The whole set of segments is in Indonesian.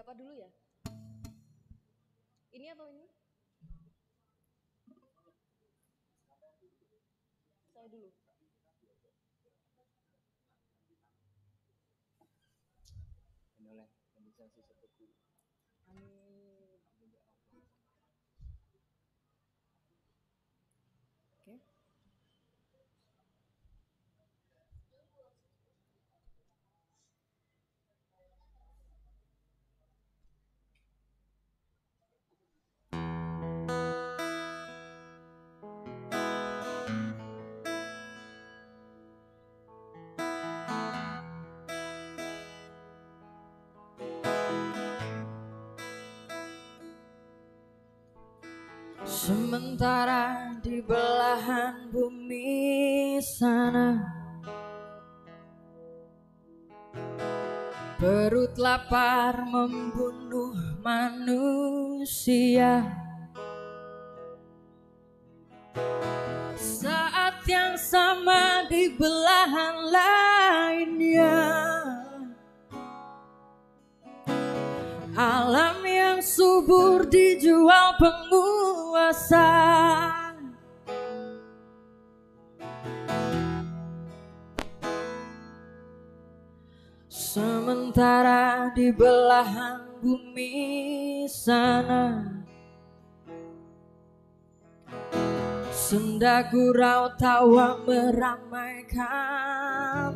Siapa dulu ya? Ini atau ini? Saya dulu. Ini oleh kondisi seperti Amin. Sementara di belahan bumi sana Perut lapar membunuh manusia. Saat yang sama di belahan lainnya Alam yang subur dijual penguasa Sementara di belahan bumi sana Senda gurau tawa meramaikan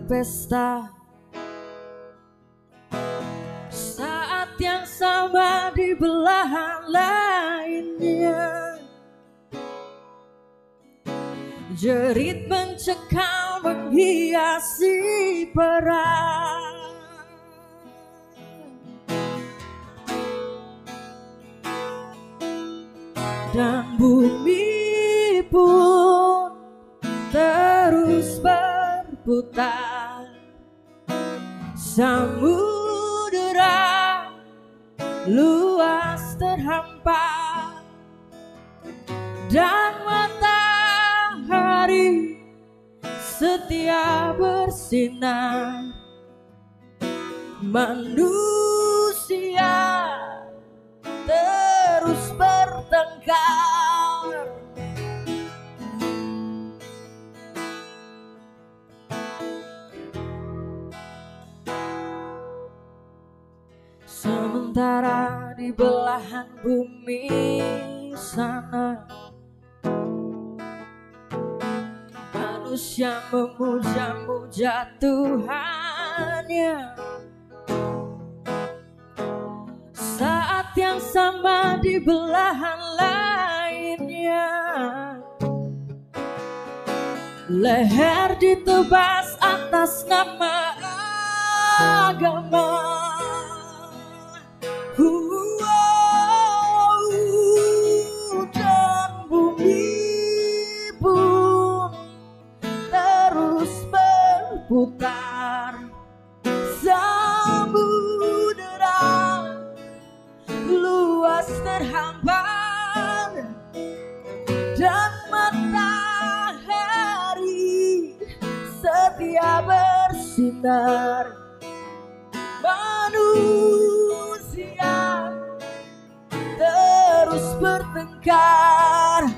pesta. Saat yang sama di belahan lainnya Jerit mencekam menghiasi perang. Dan bumi pun terus berputar. Samudera luas terhampar. Dan matahari setia bersinar. Manusia terus bertengkar. Sementara di belahan bumi sana Manusia memuja-muja Tuhannya Saat yang sama di belahan lainnya. Leher ditebas atas nama agama berputar Samudera. Luas terhampar Dan matahari setia bersinar. Manusia terus bertengkar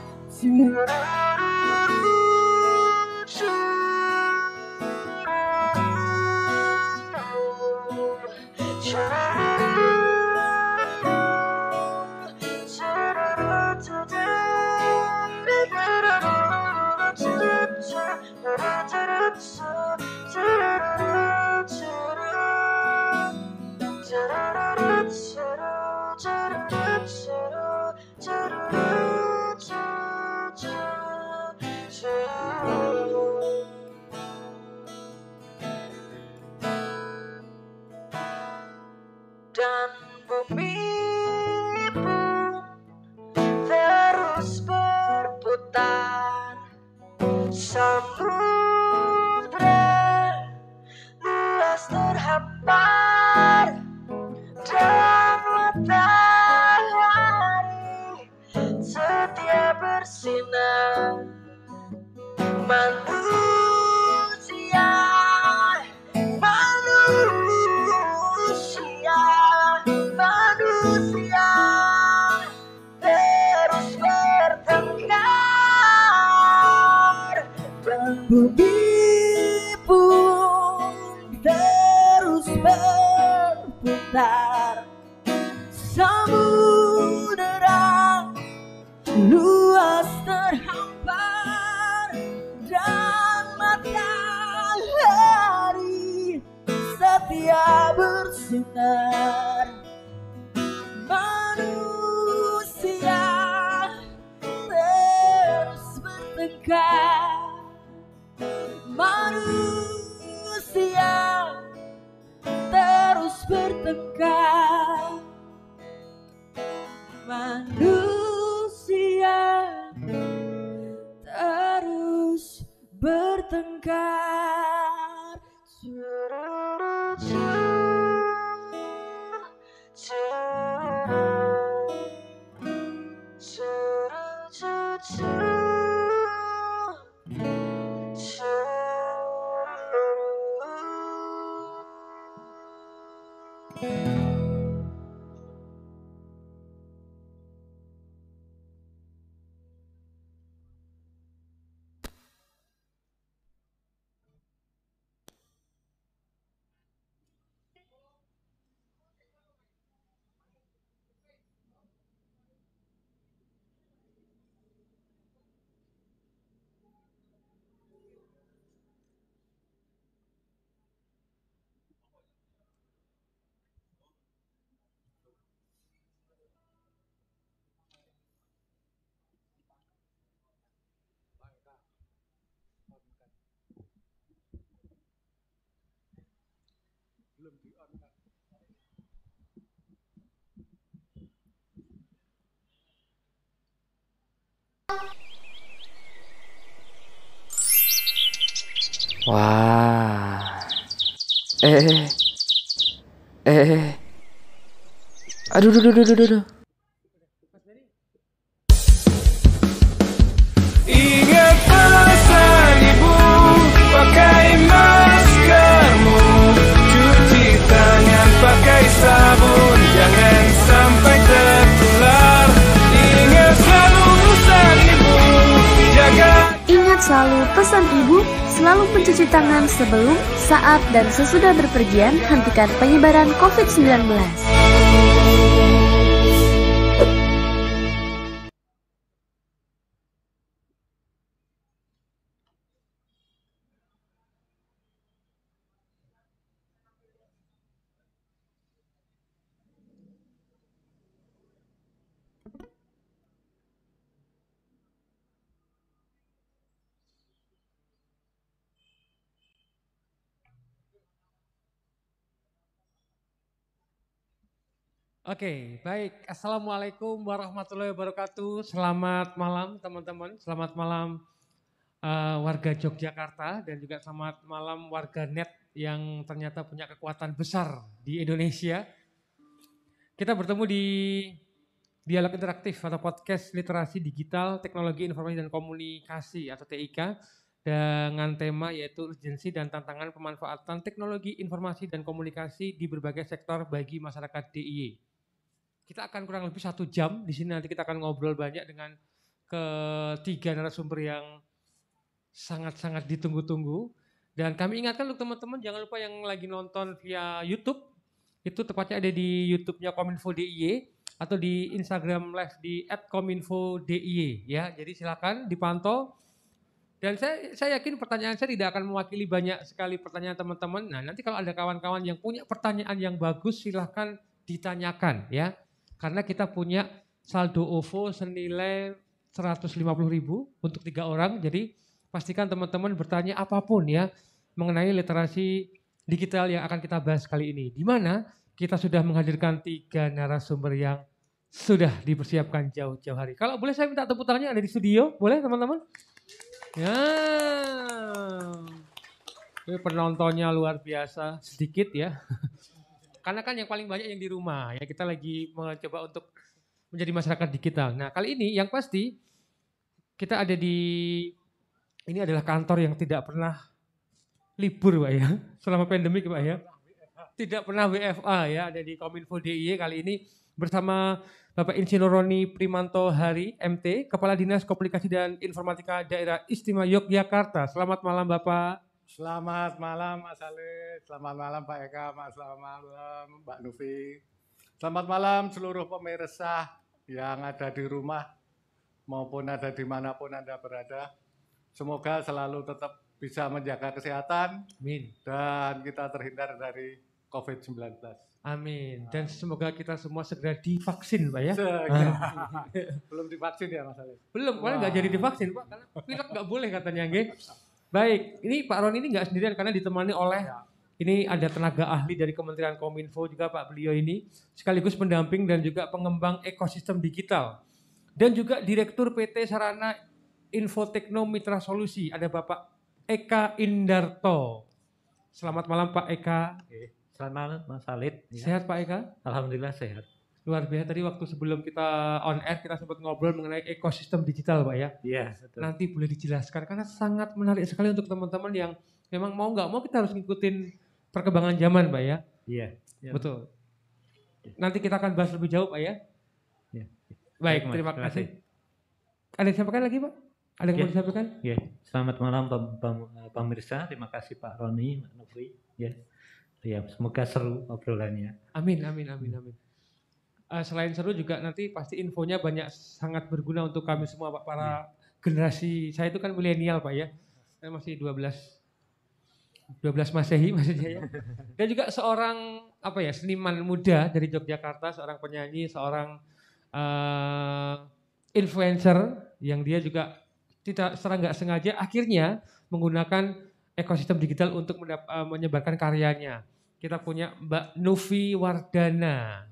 Manusia terus bertengkar Wah. Eh. Eh. Eh. eh. Aduh, aduh, aduh, aduh, aduh, dan sesudah berpergian, hentikan penyebaran COVID-19. Oke, baik. Assalamualaikum warahmatullahi wabarakatuh. Selamat malam teman-teman. Selamat malam eh, warga Yogyakarta dan juga selamat malam warga net yang ternyata punya kekuatan besar di Indonesia. Kita bertemu di Dialog Interaktif atau Podcast Literasi Digital, Teknologi Informasi dan Komunikasi atau TIK dengan tema yaitu urgensi dan tantangan pemanfaatan teknologi informasi dan komunikasi di berbagai sektor bagi masyarakat DIY. Kita akan kurang lebih satu jam di sini nanti kita akan ngobrol banyak dengan ketiga narasumber yang sangat-sangat ditunggu-tunggu. Dan kami ingatkan untuk teman-teman jangan lupa yang lagi nonton via YouTube itu tepatnya ada di YouTube-nya Kominfo DIY atau di Instagram Live di @kominfo_diy ya. Jadi silakan dipantau dan saya, saya yakin pertanyaan saya tidak akan mewakili banyak sekali pertanyaan teman-teman. Nah nanti kalau ada kawan-kawan yang punya pertanyaan yang bagus silahkan ditanyakan ya. Karena kita punya saldo OVO senilai 150 ribu untuk tiga orang. Jadi pastikan teman-teman bertanya apa pun ya mengenai literasi digital yang akan kita bahas kali ini. Di mana kita sudah menghadirkan tiga narasumber yang sudah dipersiapkan jauh-jauh hari. Kalau boleh saya minta tepuk tangannya ada di studio, boleh teman-teman? Ya. Ini penontonnya luar biasa, sedikit ya. Karena kan yang paling banyak yang di rumah ya kita lagi mencoba untuk menjadi masyarakat digital. Nah kali ini yang pasti kita ada di ini adalah kantor yang tidak pernah libur Pak ya selama pandemi Pak ya. Tidak pernah WFA ya ada di Kominfo DIY kali ini bersama Bapak Insinyur Roni Primanto Hari MT, Kepala Dinas Komunikasi dan Informatika Daerah Istimewa Yogyakarta. Selamat malam Bapak. Selamat malam Mas Ali, selamat malam Pak Eka, Mas selamat malam Mbak Nufi. Selamat malam seluruh pemirsa yang ada di rumah maupun ada di mana pun Anda berada. Semoga selalu tetap bisa menjaga kesehatan Amin. dan kita terhindar dari COVID-19. Amin. Dan semoga kita semua segera divaksin, Pak ya. Belum divaksin ya Mas Ali? Belum, kemarin nggak jadi divaksin, Pak. Karena pilek nggak boleh katanya, nggih. Baik, ini Pak Ron ini nggak sendirian karena ditemani oleh ini ada tenaga ahli dari Kementerian Kominfo juga Pak beliau ini sekaligus pendamping dan juga pengembang ekosistem digital dan juga Direktur PT Sarana Infotekno Mitra Solusi ada Bapak Eka Indarto. Selamat malam Pak Eka. Selamat malam Mas. Ya, Sehat Pak Eka? Alhamdulillah sehat. Luar biasa tadi waktu sebelum kita on air kita sempat ngobrol mengenai ekosistem digital Pak ya. Iya, betul. Nanti boleh dijelaskan karena sangat menarik sekali untuk teman-teman yang memang mau nggak mau kita harus ngikutin perkembangan zaman Pak ya. Iya. Ya. Betul. Nanti kita akan bahas lebih jauh Pak ya. Ya. Baik, Mas, terima terima kasih. Ada yang disampaikan lagi Pak? Ada yang Ya. mau disampaikan? Ya, selamat malam pem- pemirsa. Terima kasih Pak Roni, Mbak Novi. Ya. Ya, semoga seru obrolannya. Amin, amin, amin, amin. Eh, selain seru juga nanti pasti infonya banyak sangat berguna untuk kami semua Pak para generasi saya itu kan milenial Pak ya. Saya masih 12 12 Masehi maksudnya ya. Dan juga seorang apa ya seniman muda dari Yogyakarta, seorang penyanyi, seorang eh, influencer yang dia juga tidak secara nggak sengaja akhirnya menggunakan ekosistem digital untuk mendap- eh, menyebarkan karyanya. Kita punya Mbak Novi Wardana.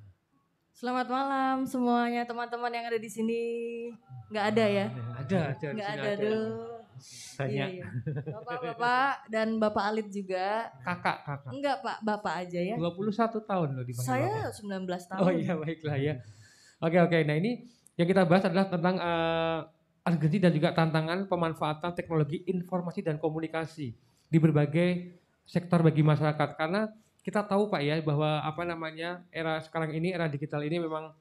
Selamat malam semuanya teman-teman yang ada di sini. Nggak ada ya? Ada, ada. di Nggak sini ada, aduh. Banyak. Iya, iya. Bapak-bapak dan Bapak Alit juga. Kakak, kakak. Enggak Pak, Bapak aja ya. 21 tahun loh dipanggil Saya Bapak. 19 tahun. Oh iya baiklah ya. Oke oke. Nah ini yang kita bahas adalah tentang eh, urgensi dan juga tantangan pemanfaatan teknologi informasi dan komunikasi di berbagai sektor bagi masyarakat. Karena kita tahu Pak ya bahwa apa namanya era sekarang ini era digital ini memang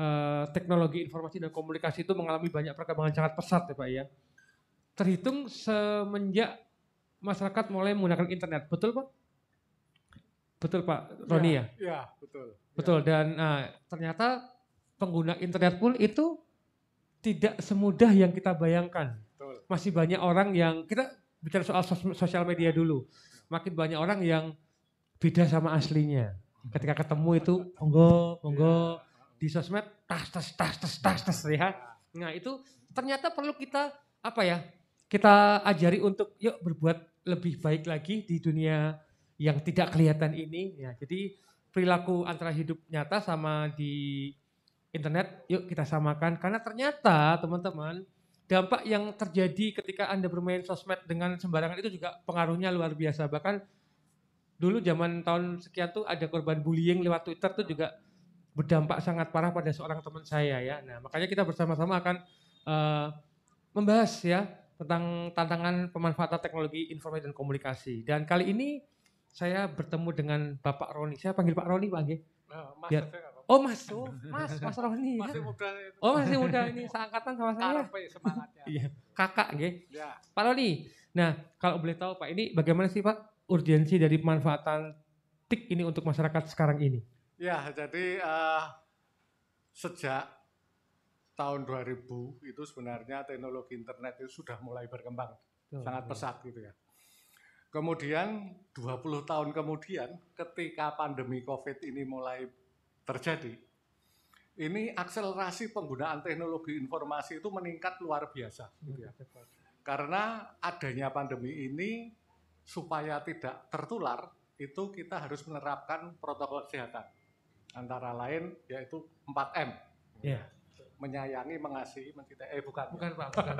eh, teknologi informasi dan komunikasi itu mengalami banyak perkembangan sangat pesat ya Pak ya. Terhitung semenjak masyarakat mulai menggunakan internet, betul Pak? Betul Pak Roni ya? Ya, betul. Betul dan nah, ternyata pengguna internet pun itu tidak semudah yang kita bayangkan. Betul. Masih banyak orang yang kita bicara soal sos- sosial media dulu. Makin banyak orang yang beda sama aslinya. Ketika ketemu itu monggo monggo di sosmed tas tas tas tas tas tas ya. Nah, itu ternyata perlu kita apa ya? Kita ajari untuk yuk berbuat lebih baik lagi di dunia yang tidak kelihatan ini ya. Jadi perilaku antara hidup nyata sama di internet yuk kita samakan karena ternyata teman-teman dampak yang terjadi ketika Anda bermain sosmed dengan sembarangan itu juga pengaruhnya luar biasa. Bahkan dulu zaman tahun sekian tuh ada korban bullying lewat Twitter tuh juga berdampak sangat parah pada seorang teman saya ya. Nah, makanya kita bersama-sama akan eh, membahas ya tentang tantangan pemanfaatan teknologi informasi dan komunikasi. Dan kali ini saya bertemu dengan Bapak Roni. Saya panggil Pak Roni, Pak. Nah, Mas, Biar-. Oh Mas, oh, Mas, Mas Roni. ya. masih muda itu. Oh masih muda ini seangkatan sama saya. Karpe semangatnya. Iya, kakak nggih. Ya. Pak Roni. Nah, kalau boleh tahu Pak, ini bagaimana sih Pak urgensi dari pemanfaatan TIK ini untuk masyarakat sekarang ini? Ya, jadi eh, sejak tahun 2000 itu sebenarnya teknologi internet itu sudah mulai berkembang, sangat pesat gitu ya. Kemudian 20 tahun kemudian ketika pandemi Covid ini mulai terjadi, ini akselerasi penggunaan teknologi informasi itu meningkat luar biasa gitu ya. Karena adanya pandemi ini supaya tidak tertular itu kita harus menerapkan protokol kesehatan. Antara lain yaitu 4M. Iya. Menyayangi, mengasihi, mencintai. Eh bukan. Bukan Pak, bukan.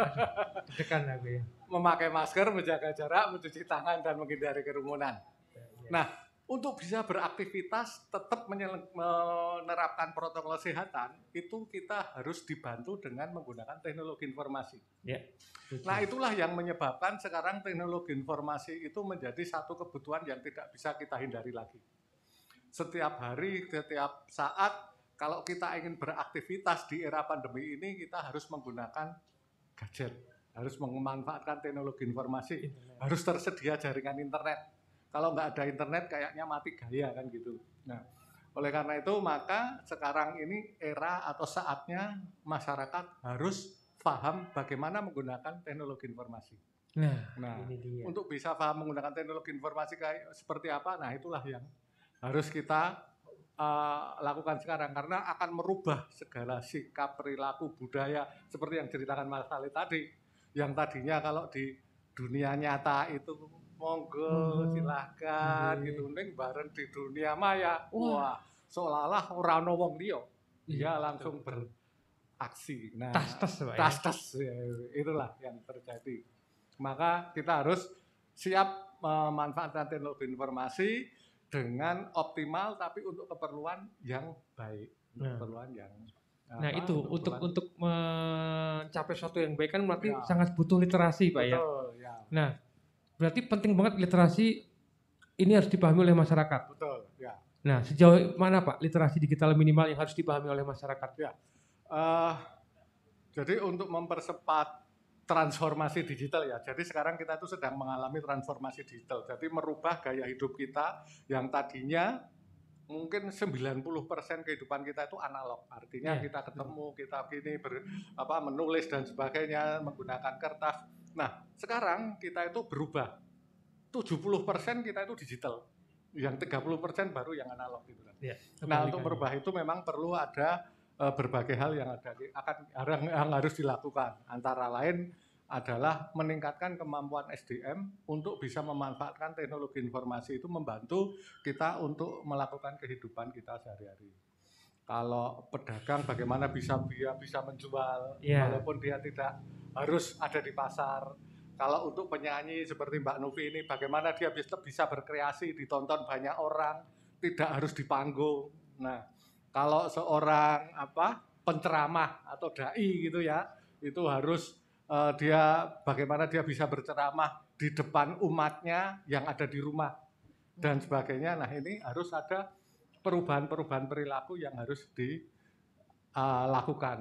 Dekan aku ya. Memakai masker, menjaga jarak, mencuci tangan dan menghindari kerumunan. Nah, untuk bisa beraktivitas tetap menerapkan protokol kesehatan itu kita harus dibantu dengan menggunakan teknologi informasi. Ya. Nah itulah yang menyebabkan sekarang teknologi informasi itu menjadi satu kebutuhan yang tidak bisa kita hindari lagi. Setiap hari, setiap saat, kalau kita ingin beraktivitas di era pandemi ini, kita harus menggunakan gadget. harus memanfaatkan teknologi informasi, harus tersedia jaringan internet. Kalau nggak ada internet kayaknya mati gaya kan gitu. Nah, oleh karena itu maka sekarang ini era atau saatnya masyarakat harus paham bagaimana menggunakan teknologi informasi. Nah, Nah, ini dia. untuk bisa paham menggunakan teknologi informasi kayak seperti apa, nah itulah yang harus kita uh, lakukan sekarang karena akan merubah segala sikap, perilaku, budaya seperti yang ceritakan Mas Khalid tadi. Yang tadinya kalau di dunia nyata itu monggo silahkan Nggih. gitu ning bareng di dunia maya. Wah. Wah, seolah-olah ora ono wong. Iya, Dia langsung beraksi. Nah, Tas-tas Pak ya. tas-tas ya, itulah yang terjadi. Maka kita harus siap memanfaatkan teknologi informasi dengan optimal tapi untuk keperluan yang baik, untuk Nah. keperluan yang Nah apa, itu untuk keperluan- untuk mencapai sesuatu yang baik kan berarti Ya. sangat butuh literasi pak ya. betul ya Nah berarti penting banget literasi ini harus dipahami oleh masyarakat. betul ya Nah sejauh mana pak literasi digital minimal yang harus dipahami oleh masyarakat? Eh, jadi untuk mempercepat transformasi digital ya. Jadi sekarang kita itu sedang mengalami transformasi digital. Jadi merubah gaya hidup kita yang tadinya mungkin 90% kehidupan kita itu analog. Artinya Iya. kita ketemu, kita gini ber, apa menulis dan sebagainya menggunakan kertas. Nah, sekarang kita itu berubah. 70% kita itu digital. Yang 30% baru yang analog gitu kan. Iya, Nah, untuk merubah itu memang perlu ada eh, berbagai hal yang ada akan yang harus dilakukan. Antara lain adalah meningkatkan kemampuan SDM untuk bisa memanfaatkan teknologi informasi itu membantu kita untuk melakukan kehidupan kita sehari-hari. Kalau pedagang bagaimana bisa dia bisa menjual Iya. walaupun dia tidak harus ada di pasar. Kalau untuk penyanyi seperti Mbak Novi ini bagaimana dia bisa bisa berkreasi ditonton banyak orang, tidak harus di panggung. Nah, kalau seorang apa penceramah atau dai gitu ya, itu harus eh, dia bagaimana dia bisa berceramah di depan umatnya yang ada di rumah dan sebagainya. Nah, ini harus ada perubahan-perubahan perilaku yang harus dilakukan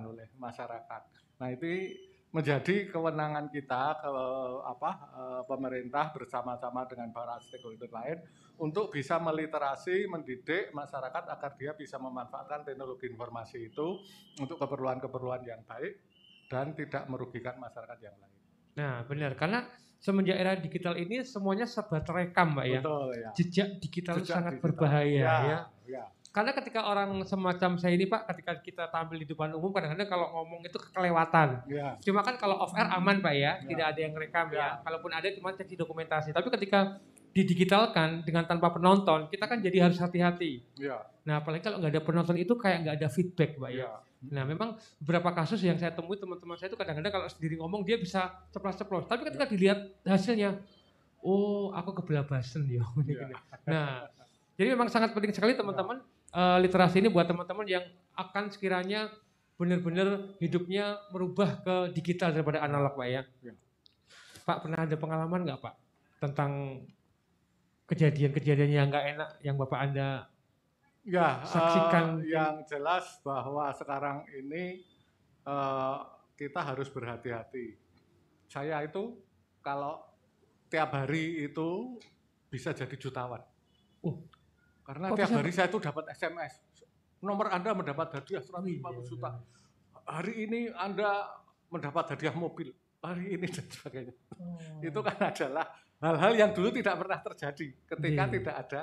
oleh masyarakat. Nah, ini menjadi kewenangan kita ke apa eh, pemerintah bersama-sama dengan para stakeholder lain untuk bisa meliterasi, mendidik masyarakat agar dia bisa memanfaatkan teknologi informasi itu untuk keperluan-keperluan yang baik dan tidak merugikan masyarakat yang lain. Nah benar karena semenjak era digital ini semuanya serba terekam pak ya. Betul ya. Jejak digital Jejak sangat digital. berbahaya Ya, ya. ya. Karena ketika orang semacam saya ini pak, ketika kita tampil di depan umum kadang-kadang kalau ngomong itu kelewatan. Ya. Cuma kan kalau off air aman pak ya, Ya. tidak ada yang rekam ya. Ya. Kalaupun ada cuma cek di dokumentasi. Tapi ketika didigitalkan dengan tanpa penonton, kita kan jadi harus hati-hati. Ya. Nah apalagi kalau nggak ada penonton itu kayak nggak ada feedback pak ya. Ya. Nah memang beberapa kasus yang saya temui teman-teman saya itu kadang-kadang kalau sendiri ngomong dia bisa ceplos-ceplos. Tapi ketika dilihat hasilnya, oh aku kebelabasan ya. Ya. Nah jadi memang sangat penting sekali teman-teman eh, literasi ini buat teman-teman yang akan sekiranya benar-benar hidupnya merubah ke digital daripada analog pak ya. Ya. Pak pernah ada pengalaman nggak pak tentang kejadian-kejadian yang nggak enak yang bapak anda Ya, Saksikan. eh, yang jelas bahwa sekarang ini eh, kita harus berhati-hati. Saya itu kalau tiap hari itu bisa jadi jutawan. Oh. Karena Kok tiap bisa, hari saya itu dapat SMS. Nomor Anda mendapat hadiah 150 Iya, juta. Hari ini Anda mendapat hadiah mobil. Hari ini dan sebagainya. Itu kan adalah hal-hal yang dulu tidak pernah terjadi ketika Iya. tidak ada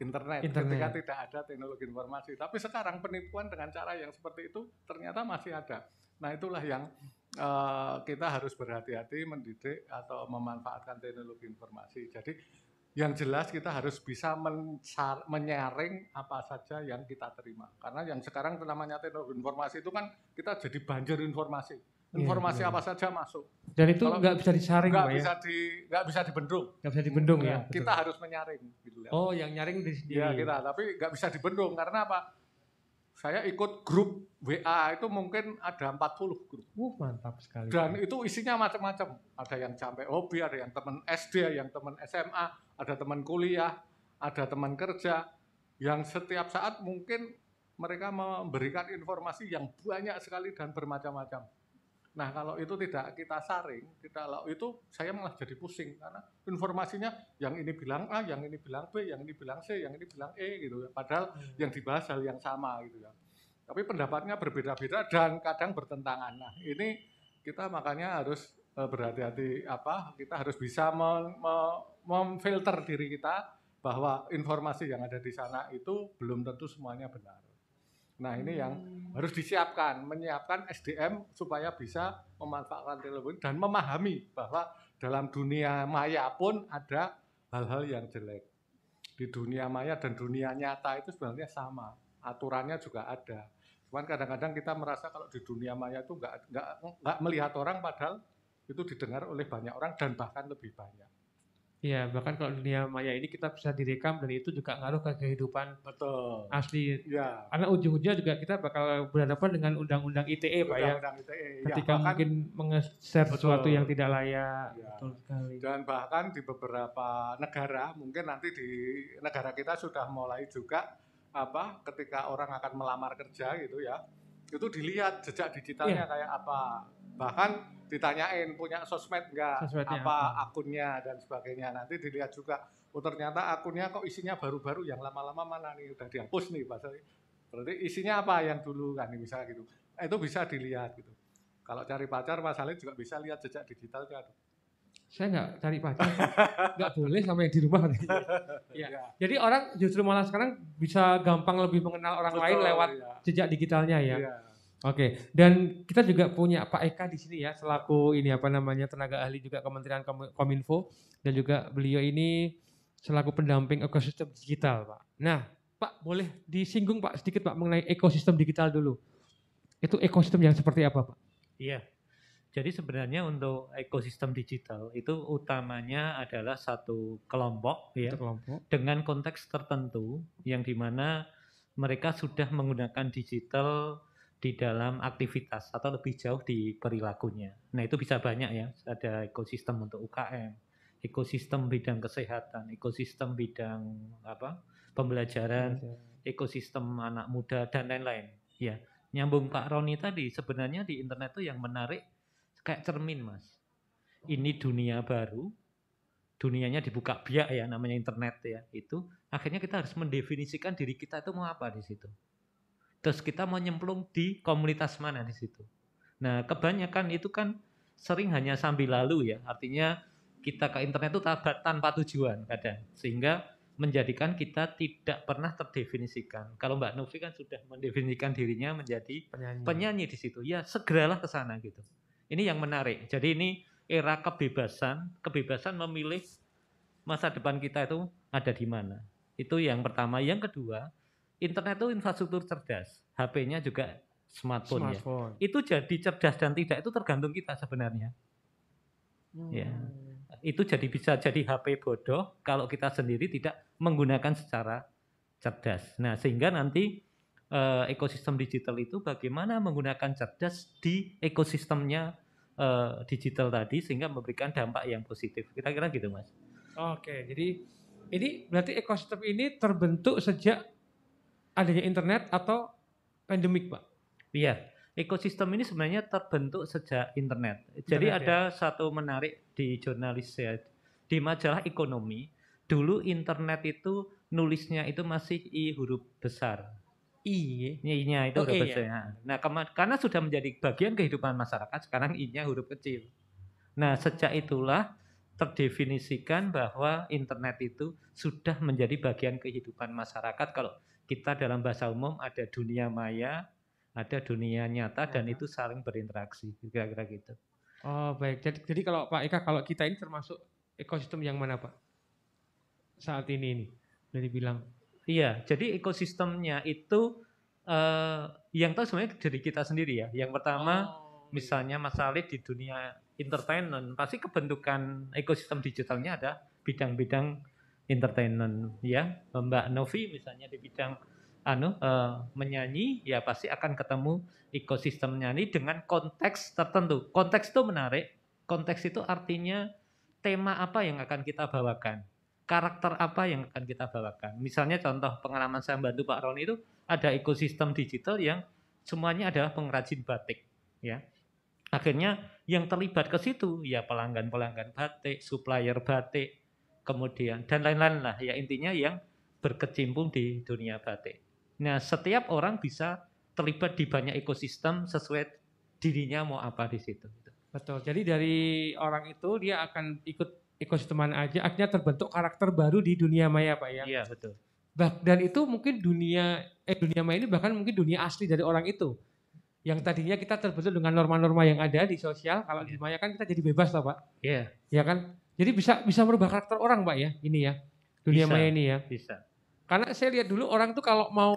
internet, Internet. ketika tidak ada teknologi informasi. Tapi sekarang penipuan dengan cara yang seperti itu ternyata masih ada. Nah itulah yang eh, kita harus berhati-hati mendidik atau memanfaatkan teknologi informasi. Jadi yang jelas kita harus bisa menyaring apa saja yang kita terima. Karena yang sekarang namanya teknologi informasi itu kan kita jadi banjir informasi. Iya, Informasi benar. apa saja masuk. dan itu nggak bisa disaring Nggak ya. bisa di nggak bisa dibendung. nggak bisa dibendung ya. Betul. kita harus menyaring gitu ya. Oh, yang nyaring di sendiri. Ya kita, tapi nggak bisa dibendung karena apa? Saya ikut grup WA itu mungkin ada 40 grup Uh, mantap sekali. dan itu isinya macam-macam. Ada yang sampai hobi, ada yang teman SD, ada yang teman SMA, ada teman kuliah, ada teman kerja yang setiap saat mungkin mereka memberikan informasi yang banyak sekali dan bermacam-macam. Nah kalau itu tidak kita saring, tidak kalau itu saya malah jadi pusing karena informasinya yang ini bilang A, yang ini bilang B, yang ini bilang C, yang ini bilang E gitu ya. Padahal yang dibahas hal yang sama gitu ya. Tapi pendapatnya berbeda-beda dan kadang bertentangan. Nah ini kita makanya harus eh, berhati-hati apa? Kita harus bisa mem- me- memfilter diri kita bahwa informasi yang ada di sana itu belum tentu semuanya benar. Nah ini yang harus disiapkan, menyiapkan SDM supaya bisa memanfaatkan teknologi dan memahami bahwa dalam dunia maya pun ada hal-hal yang jelek. Di dunia maya dan dunia nyata itu sebenarnya sama, aturannya juga ada. Cuman kadang-kadang kita merasa kalau di dunia maya itu nggak nggak nggak melihat orang padahal itu didengar oleh banyak orang dan bahkan lebih banyak. Iya, bahkan kalau dunia maya ini kita bisa direkam dan itu juga ngaruh ke kehidupan Betul. asli. Ya. Karena ujung-ujungnya juga kita bakal berhadapan dengan undang-undang ITE, Pak ya. Undang-undang ITE. Ya, Ketika bahkan- mungkin menge-share sesuatu yang tidak layak. Ya. Betul sekali. Dan bahkan di beberapa negara, mungkin nanti di negara kita sudah mulai juga apa ketika orang akan melamar kerja gitu ya, itu dilihat jejak digitalnya Iya. kayak apa. Bahkan ditanyain punya sosmed enggak, Sosmednya apa, apa. akunnya dan sebagainya. Nanti dilihat juga, oh ternyata akunnya kok isinya baru-baru yang lama-lama mana nih udah dihapus nih Pak. Berarti isinya apa yang dulu kan misalnya gitu. Eh, Itu bisa dilihat gitu. Kalau cari pacar Mas Halid juga bisa lihat jejak digitalnya. Saya nggak cari pacar, nggak boleh sama yang di rumah. ya. Ya. Jadi orang justru malah sekarang bisa gampang lebih mengenal orang lain Betul, lewat iya. jejak digitalnya ya. Iya. Oke, dan kita juga punya Pak Eka di sini ya, selaku ini apa namanya tenaga ahli juga Kementerian Kom- Kominfo dan juga beliau ini selaku pendamping ekosistem digital, Pak. Nah, Pak boleh disinggung Pak sedikit Pak mengenai ekosistem digital dulu. Itu ekosistem yang seperti apa, Pak? Iya. Jadi sebenarnya untuk ekosistem digital itu utamanya adalah satu kelompok ya kelompok. dengan konteks tertentu yang di mana mereka sudah menggunakan digital di dalam aktivitas atau lebih jauh di perilakunya. Nah itu bisa banyak ya, ada ekosistem untuk UKM, ekosistem bidang kesehatan, ekosistem bidang apa pembelajaran, ekosistem anak muda dan lain-lain. Ya, nyambung Pak Roni tadi sebenarnya di internet itu yang menarik kayak cermin mas. Ini dunia baru, dunianya dibuka biak ya namanya internet ya itu. Akhirnya kita harus mendefinisikan diri kita itu mau apa di situ. Terus kita mau nyemplung di komunitas mana di situ. Nah kebanyakan itu kan sering hanya sambil lalu ya. Artinya kita ke internet itu tanpa, tanpa tujuan kadang. Sehingga menjadikan kita tidak pernah terdefinisikan. Kalau Mbak Novi kan sudah mendefinisikan dirinya menjadi Penyanyi. penyanyi di situ. Ya segeralah ke sana gitu. Ini yang menarik. Jadi ini era kebebasan, kebebasan memilih masa depan kita itu ada di mana. Itu yang pertama. Yang kedua, internet itu infrastruktur cerdas. HP-nya juga smartphone, ya. Smartphone. Itu jadi cerdas dan tidak itu tergantung kita sebenarnya. Ya. Itu jadi bisa jadi HP bodoh kalau kita sendiri tidak menggunakan secara cerdas. Nah, sehingga nanti eh, ekosistem digital itu bagaimana menggunakan cerdas di ekosistemnya eh, digital tadi sehingga memberikan dampak yang positif. Kira-kira gitu, Mas. Oke, jadi ini berarti ekosistem ini terbentuk sejak adanya internet atau pandemik, Pak? Iya, ekosistem ini sebenarnya terbentuk sejak internet. Jadi Internet, ada satu menarik di jurnalis ya, di majalah ekonomi. Dulu internet itu nulisnya itu masih i huruf besar. I. I-nya itu Oh, huruf ya. besar. Nah, kema- karena sudah menjadi bagian kehidupan masyarakat, sekarang I-nya huruf kecil. Nah, sejak itulah terdefinisikan bahwa internet itu sudah menjadi bagian kehidupan masyarakat. Kalau kita dalam bahasa umum ada dunia maya, ada dunia nyata dan itu saling berinteraksi. Kira-kira gitu. Oh, baik. Jadi, jadi kalau Pak Eka, kalau kita ini termasuk ekosistem yang mana, Pak? Saat ini ini. Boleh dibilang. Iya, jadi ekosistemnya itu eh, yang tahu sebenarnya dari kita sendiri ya. Yang pertama, misalnya Mas Salih di dunia entertainment, pasti kebentukan ekosistem digitalnya ada bidang-bidang entertainment ya. Mbak Novi misalnya di bidang anu eh, menyanyi, ya pasti akan ketemu ekosistem nyanyi dengan konteks tertentu. Konteks itu menarik. Konteks itu artinya tema apa yang akan kita bawakan karakter apa yang akan kita bawakan. Misalnya contoh pengalaman saya bantu Pak Roni itu ada ekosistem digital yang semuanya adalah pengrajin batik, ya. Akhirnya yang terlibat ke situ ya pelanggan-pelanggan batik, supplier batik, kemudian dan lain-lain lah ya intinya yang berkecimpung di dunia batik. Nah, setiap orang bisa terlibat di banyak ekosistem sesuai dirinya mau apa di situ. Betul. Jadi dari orang itu dia akan ikut ekosistem mana aja, akhirnya terbentuk karakter baru di dunia maya, Pak ya. Iya, betul. Bah- Dan itu mungkin dunia eh dunia maya ini bahkan mungkin dunia asli dari orang itu. Yang tadinya kita terbentuk dengan norma-norma yang ada di sosial, kalau di maya kan kita jadi bebas lah, Pak. Iya, Ya kan? Jadi bisa bisa merubah karakter orang, Pak ya. Ini ya. Dunia Bisa. maya ini ya. bisa. Karena saya lihat dulu orang tuh kalau mau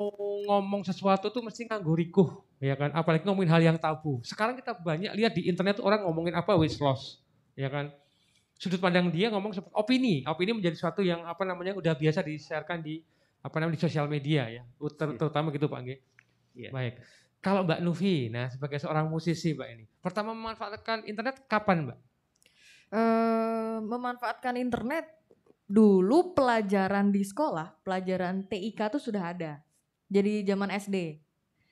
ngomong sesuatu tuh mesti nganggo rikuh, ya kan? Apalagi ngomongin hal yang tabu. Sekarang kita banyak lihat di internet tuh orang ngomongin apa weight loss, ya kan? Sudut pandang dia ngomong seperti opini. Opini menjadi sesuatu yang apa namanya udah biasa di-sharekan di apa namanya di sosial media ya, Ter- terutama gitu Pak Nge. Iya. Baik. Kalau Mbak Nufi, nah sebagai seorang musisi Mbak ini, pertama memanfaatkan internet kapan Mbak? Eh, memanfaatkan internet dulu pelajaran di sekolah, pelajaran TIK tuh sudah ada. Jadi zaman SD.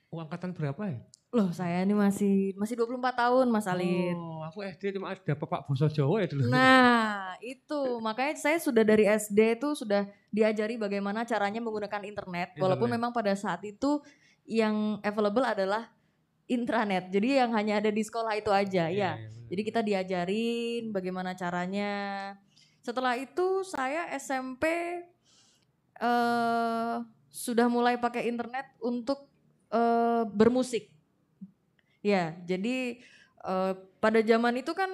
Oh, angkatan berapa ya? Loh, saya ini masih masih 24 tahun, Mas Alin. Oh, aku SD cuma ada Bapak Boso Jawa ya dulu. Nah, itu makanya saya sudah dari SD itu sudah diajari bagaimana caranya menggunakan internet, walaupun Internet. memang pada saat itu yang available adalah intranet. Jadi yang hanya ada di sekolah itu aja, ya. Jadi kita diajarin bagaimana caranya. Setelah itu saya SMP eh sudah mulai pakai internet untuk eh, bermusik. Ya, jadi eh, pada zaman itu kan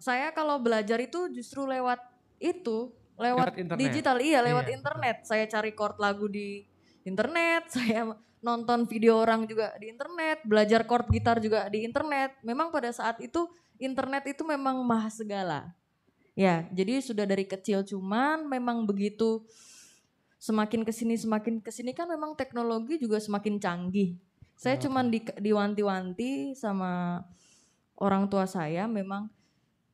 saya kalau belajar itu justru lewat itu, lewat, Lewat internet. digital, iya lewat Iya, internet. Saya cari chord lagu di internet, saya nonton video orang juga di internet, belajar chord gitar juga di internet. Memang pada saat itu internet itu memang maha segala. Ya, jadi sudah dari kecil cuman memang begitu semakin ke sini semakin ke sini kan memang teknologi juga semakin canggih. Saya cuman di, diwanti-wanti sama orang tua saya memang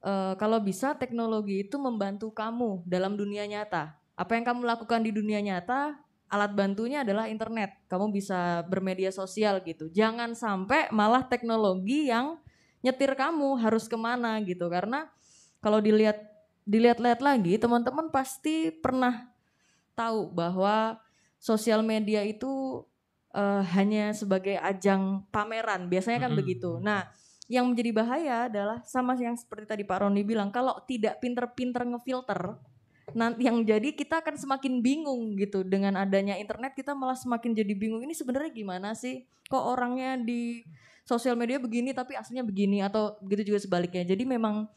eh, kalau bisa teknologi itu membantu kamu dalam dunia nyata. Apa yang kamu lakukan di dunia nyata, alat bantunya adalah internet. Kamu bisa bermedia sosial gitu. Jangan sampai malah teknologi yang nyetir kamu harus ke mana gitu. Karena kalau dilihat dilihat-lihat lagi, teman-teman pasti pernah tahu bahwa sosial media itu eh, hanya sebagai ajang pameran. Biasanya kan Mm-mm. begitu. Nah, yang menjadi bahaya adalah sama yang seperti tadi Pak Roni bilang, kalau tidak pinter-pinter ngefilter, yang jadi kita akan semakin bingung gitu. Dengan adanya internet kita malah semakin jadi bingung ini sebenarnya gimana sih? Kok orangnya di sosial media begini tapi aslinya begini? Atau begitu juga sebaliknya. Jadi memang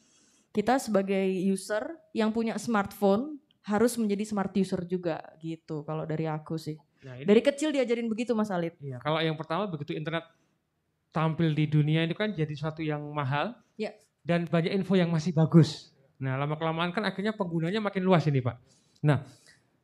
kita sebagai user yang punya smartphone harus menjadi smart user juga gitu kalau dari aku sih. Nah, ini- dari kecil diajarin begitu Mas Alid. Iya, kalau yang pertama begitu internet tampil di dunia itu kan jadi suatu yang mahal Ya. dan banyak info yang masih bagus. Nah, lama kelamaan kan akhirnya penggunanya makin luas ini, Pak. Nah,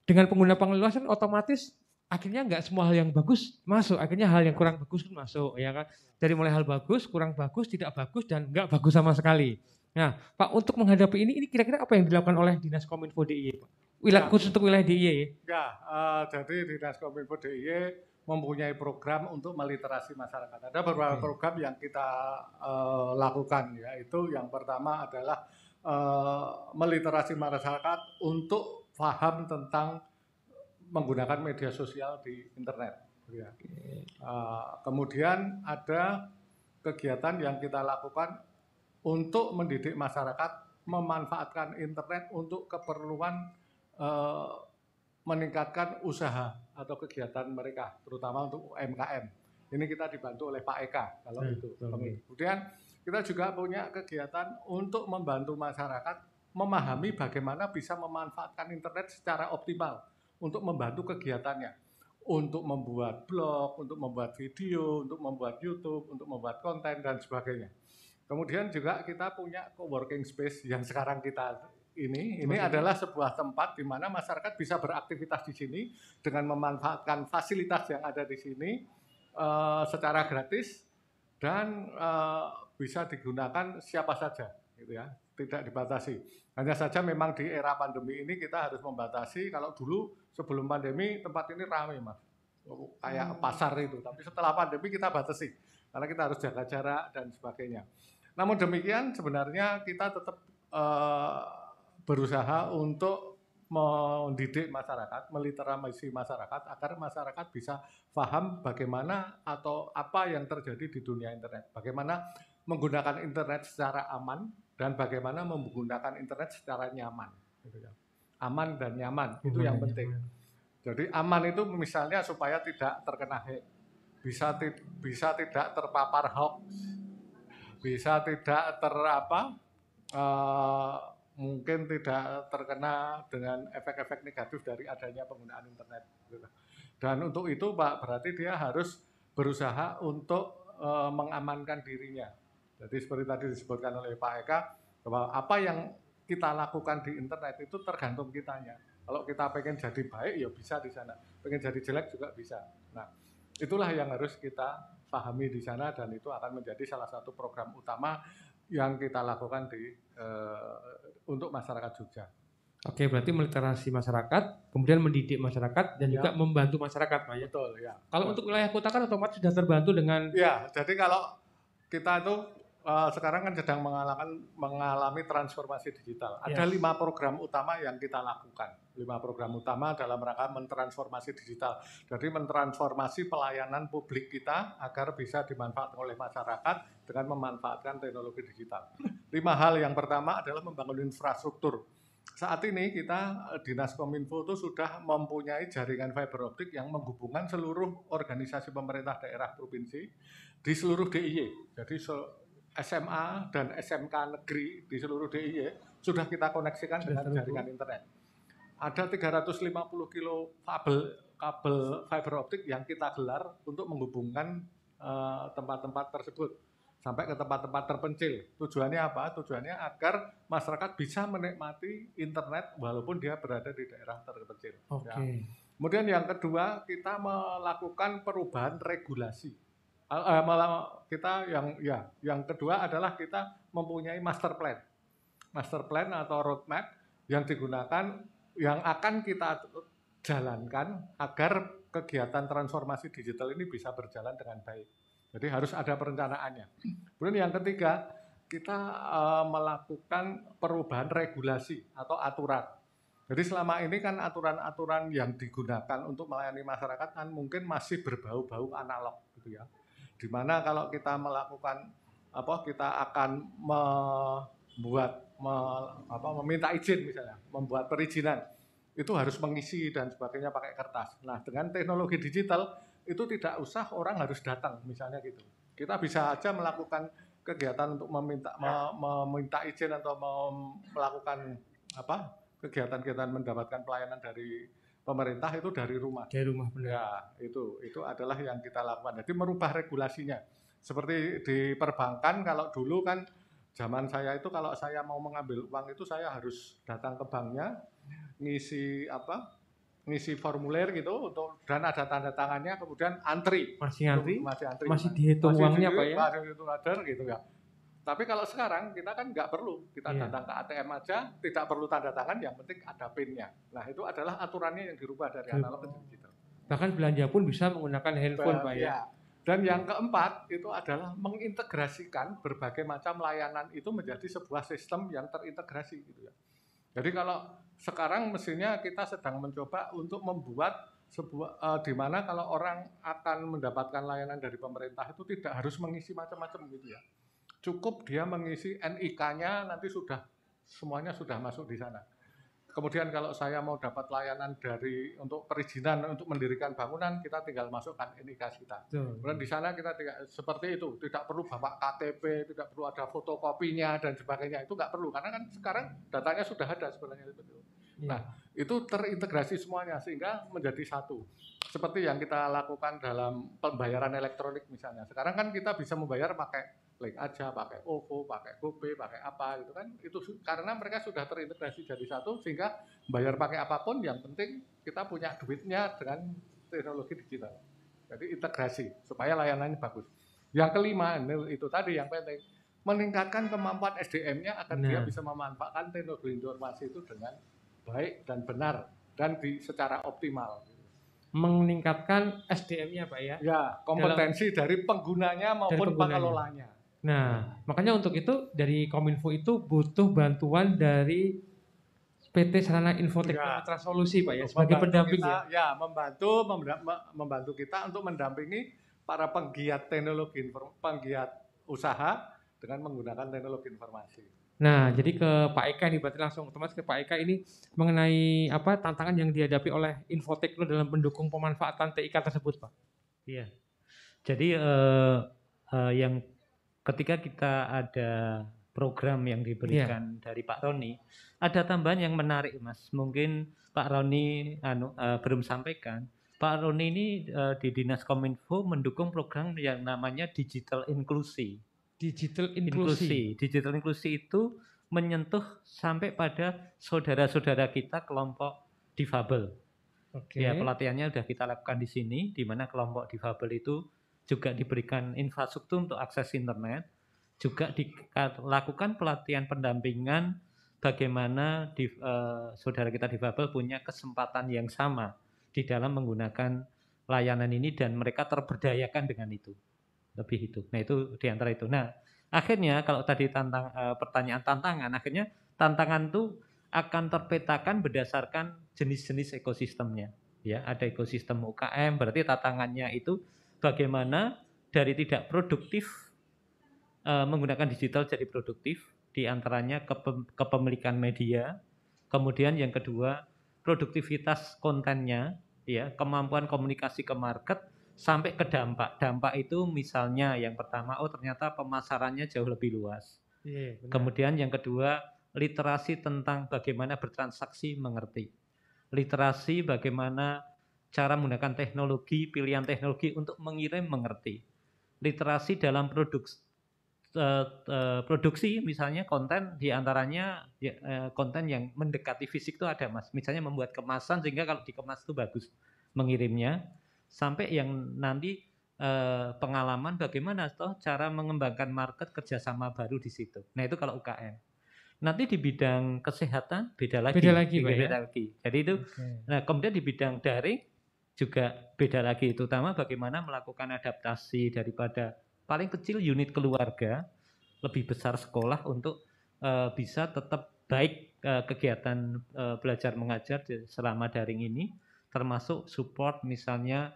dengan pengguna luas kan otomatis akhirnya nggak semua hal yang bagus masuk, akhirnya hal yang kurang bagus pun masuk, ya kan? Dari mulai hal bagus, kurang bagus, tidak bagus dan nggak bagus sama sekali. Nah, Pak, untuk menghadapi ini, ini kira-kira apa yang dilakukan oleh Dinas Kominfo DIY, Pak? Wilayah khusus untuk wilayah DIY ya? Ya, eh, jadi Dinas Kominfo DIY mempunyai program untuk meliterasi masyarakat. Ada beberapa program yang kita eh, lakukan, yaitu yang pertama adalah eh, meliterasi masyarakat untuk paham tentang menggunakan media sosial di internet. Ya. Eh, kemudian ada kegiatan yang kita lakukan untuk mendidik masyarakat memanfaatkan internet untuk keperluan eh, meningkatkan usaha atau kegiatan mereka, terutama untuk UMKM. Ini kita dibantu oleh Pak Eka kalau itu. betul. Kemudian kita juga punya kegiatan untuk membantu masyarakat memahami bagaimana bisa memanfaatkan internet secara optimal untuk membantu kegiatannya, untuk membuat blog, untuk membuat video, untuk membuat YouTube, untuk membuat konten dan sebagainya. Kemudian juga kita punya co-working space yang sekarang kita ini. Ini Seperti adalah sebuah tempat di mana masyarakat bisa beraktivitas di sini dengan memanfaatkan fasilitas yang ada di sini eh, secara gratis dan eh, bisa digunakan siapa saja gitu ya. Tidak dibatasi. Hanya saja memang di era pandemi ini kita harus membatasi. Kalau dulu sebelum pandemi tempat ini ramai mas. Kayak pasar itu. Tapi setelah pandemi kita batasi. Karena kita harus jaga jarak dan sebagainya. Namun demikian sebenarnya kita tetap eh, berusaha untuk mendidik masyarakat, meliterasi masyarakat agar masyarakat bisa paham bagaimana atau apa yang terjadi di dunia internet, bagaimana menggunakan internet secara aman dan bagaimana menggunakan internet secara nyaman. gitu ya. Aman dan nyaman itu yang penting. Jadi aman itu misalnya supaya tidak terkena hack, bisa ti- bisa tidak terpapar hoax, bisa tidak ter apa eh, mungkin tidak terkena dengan efek-efek negatif dari adanya penggunaan internet. Dan untuk itu Pak berarti dia harus berusaha untuk eh, mengamankan dirinya. Jadi seperti tadi disebutkan oleh Pak Eka bahwa apa yang kita lakukan di internet itu tergantung kitanya. Kalau kita pengen jadi baik ya bisa di sana, pengen jadi jelek juga bisa. Nah, itulah yang harus kita pahami di sana dan itu akan menjadi salah satu program utama yang kita lakukan di eh, untuk masyarakat Jogja. Oke, berarti meliterasi masyarakat, kemudian mendidik masyarakat dan Ya. juga membantu masyarakat, Pak ya. Betul ya. Kalau untuk wilayah kota kan otomatis sudah terbantu dengan Ya, jadi kalau kita itu eh, sekarang kan sedang mengalami, mengalami transformasi digital. Ada Yes. lima program utama yang kita lakukan. Lima program utama dalam rangka mentransformasi digital. Jadi mentransformasi pelayanan publik kita agar bisa dimanfaatkan oleh masyarakat dengan memanfaatkan teknologi digital. Lima hal yang pertama adalah membangun infrastruktur. Saat ini kita eh, Dinas Kominfo itu sudah mempunyai jaringan fiber optik yang menghubungkan seluruh organisasi pemerintah daerah provinsi di seluruh DIY. Jadi SMA dan SMK negeri di seluruh DIY sudah kita koneksikan dengan jaringan internet. Ada 350 kilo kabel kabel fiber optik yang kita gelar untuk menghubungkan eh, tempat-tempat tersebut sampai ke tempat-tempat terpencil. Tujuannya apa? Tujuannya agar masyarakat bisa menikmati internet walaupun dia berada di daerah terpencil. Oke. Ya. Kemudian yang kedua kita melakukan perubahan regulasi. Eh, malah kita yang ya yang kedua adalah kita mempunyai master plan. Master plan atau roadmap yang digunakan yang akan kita jalankan agar kegiatan transformasi digital ini bisa berjalan dengan baik. Jadi harus ada perencanaannya. Kemudian yang ketiga, kita eh, melakukan perubahan regulasi atau aturan. Jadi selama ini kan aturan-aturan yang digunakan untuk melayani masyarakat kan mungkin masih berbau-bau analog gitu ya. Di mana kalau kita melakukan apa kita akan membuat me- apa, meminta izin misalnya, membuat perizinan itu harus mengisi dan sebagainya pakai kertas. Nah dengan teknologi digital itu tidak usah orang harus datang misalnya gitu. Kita bisa aja melakukan kegiatan untuk meminta me- meminta izin atau melakukan apa kegiatan-kegiatan mendapatkan pelayanan dari pemerintah itu dari rumah. Dari rumah benar. Ya, itu itu adalah yang kita lakukan. Jadi merubah regulasinya. Seperti di perbankan kalau dulu kan zaman saya itu kalau saya mau mengambil uang itu saya harus datang ke banknya, ngisi apa? ngisi formulir gitu untuk dan ada tanda tangannya kemudian antri Masih antri? masih antri Masih dihitung Masih uangnya, Pak ya? masih dihitung order gitu ya tapi kalau sekarang kita kan nggak perlu kita Iya. datang ke ATM aja tidak perlu tanda tangan yang penting ada pinnya nah itu adalah aturannya yang dirubah dari Betul. analog ke digital Bahkan belanja pun bisa menggunakan handphone, Pak ya. Ya. Dan yang keempat itu adalah mengintegrasikan berbagai macam layanan itu menjadi sebuah sistem yang terintegrasi gitu ya. Jadi kalau sekarang mestinya kita sedang mencoba untuk membuat sebuah eh, di mana kalau orang akan mendapatkan layanan dari pemerintah itu tidak harus mengisi macam-macam gitu ya. Cukup dia mengisi NIK-nya nanti sudah semuanya sudah masuk di sana. Kemudian kalau saya mau dapat layanan dari untuk perizinan untuk mendirikan bangunan, kita tinggal masukkan NIK kita. Kemudian di sana kita tidak seperti itu, tidak perlu bawa KTP, tidak perlu ada fotokopinya dan sebagainya. Itu nggak perlu karena kan sekarang datanya sudah ada sebenarnya seperti itu. Iya. Nah, itu terintegrasi semuanya sehingga menjadi satu. Seperti yang kita lakukan dalam pembayaran elektronik misalnya. Sekarang kan kita bisa membayar pakai link aja, pakai OVO, pakai GoPay, pakai apa gitu kan. Itu karena mereka sudah terintegrasi jadi satu sehingga bayar pakai apa pun yang penting kita punya duitnya dengan teknologi digital. Jadi integrasi supaya layanannya bagus. Yang kelima ini- itu tadi yang penting meningkatkan kemampuan SDM-nya agar dia Benar. bisa memanfaatkan teknologi informasi itu dengan baik dan benar dan di secara optimal. meningkatkan SDM-nya Pak ya. Ya, kompetensi dari penggunanya maupun penggunanya. pengelolanya. Nah, makanya untuk itu dari Kominfo itu butuh bantuan dari PT Sarana Infoteknik Ya. Solusi Pak ya sebagai Membantu pendamping kita, ya. ya. membantu membantu kita untuk mendampingi para penggiat teknologi penggiat usaha dengan menggunakan teknologi informasi. Nah, jadi ke Pak Eka nih berarti langsung otomatis ke Pak Eka ini mengenai apa tantangan yang dihadapi oleh Infotekno dalam mendukung pemanfaatan TIK tersebut, Pak. Iya. Jadi eh, eh, yang ketika kita ada program yang diberikan dari Pak Roni, ada tambahan yang menarik, Mas. Mungkin Pak Roni anu eh, belum sampaikan. Pak Roni ini eh, di Dinas Kominfo mendukung program yang namanya digital inklusi. Digital inklusi. Digital inklusi itu menyentuh sampai pada saudara-saudara kita kelompok difabel. Oke. Ya, pelatihannya sudah kita lakukan di sini, di mana kelompok difabel itu juga diberikan infrastruktur untuk akses internet, juga dilakukan pelatihan pendampingan bagaimana di, eh, saudara kita difabel punya kesempatan yang sama di dalam menggunakan layanan ini dan mereka terberdayakan dengan itu. Lebih itu. Nah, itu di antara itu. Nah, akhirnya kalau tadi tantang eh, pertanyaan tantangan, akhirnya tantangan itu akan terpetakan berdasarkan jenis-jenis ekosistemnya. Ya, ada ekosistem UKM, berarti tantangannya itu bagaimana dari tidak produktif eh, menggunakan digital jadi produktif, di antaranya kepe- kepemilikan media, kemudian yang kedua produktivitas kontennya, ya kemampuan komunikasi ke market sampai ke dampak. Dampak itu misalnya yang pertama, oh ternyata pemasarannya jauh lebih luas. Iya, benar. Kemudian yang kedua, literasi tentang bagaimana bertransaksi mengerti. Literasi bagaimana cara menggunakan teknologi, pilihan teknologi untuk mengirim mengerti. Literasi dalam produk eh, eh, produksi misalnya konten di antaranya ya, eh, konten yang mendekati fisik itu ada mas. Misalnya membuat kemasan sehingga kalau dikemas itu bagus mengirimnya. Sampai yang nanti pengalaman bagaimana toh cara mengembangkan market kerjasama baru di situ. Nah itu kalau UKM. Nanti di bidang kesehatan beda lagi. Beda lagi, beda ya? lagi. Jadi itu Nah, kemudian di bidang daring juga beda lagi, terutama bagaimana melakukan adaptasi daripada paling kecil unit keluarga, lebih besar sekolah untuk eh, bisa tetap baik eh, kegiatan eh, belajar mengajar selama daring ini, termasuk support misalnya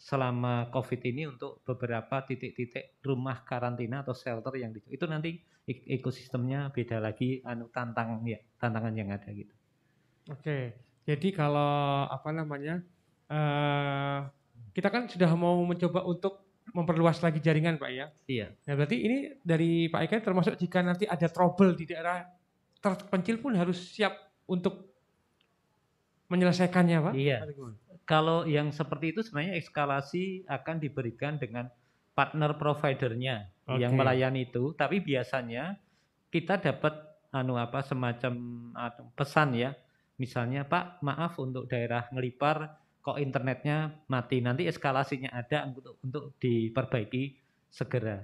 selama COVID ini untuk beberapa titik-titik rumah karantina atau shelter yang di, itu nanti ek- ekosistemnya beda lagi anu tantang ya tantangan yang ada gitu. Oke, jadi kalau apa namanya, eh kita kan sudah mau mencoba untuk memperluas lagi jaringan Pak ya. Iya. Nah berarti ini dari Pak Eka termasuk jika nanti ada trouble di daerah terpencil pun harus siap untuk menyelesaikannya Pak? Iya. Kalau yang seperti itu sebenarnya eskalasi akan diberikan dengan partner providernya yang Oke. melayani itu, tapi biasanya kita dapat anu apa semacam anu, pesan ya. Misalnya Pak, maaf untuk daerah Ngelipar kok internetnya mati. Nanti eskalasinya ada untuk untuk diperbaiki segera.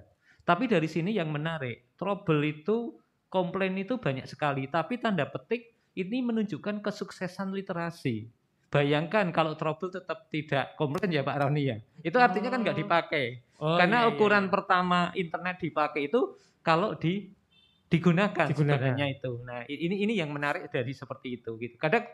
Tapi dari sini yang menarik, trouble itu komplain itu banyak sekali, tapi tanda petik ini menunjukkan kesuksesan literasi. Bayangkan kalau trouble tetap tidak komplain ya Pak Roni ya. Itu artinya kan nggak dipakai. Oh, Karena iya, iya, ukuran iya. pertama internet dipakai itu kalau di digunakan, Digunakan. sebenarnya itu. Nah, ini ini yang menarik dari seperti itu gitu. Kadang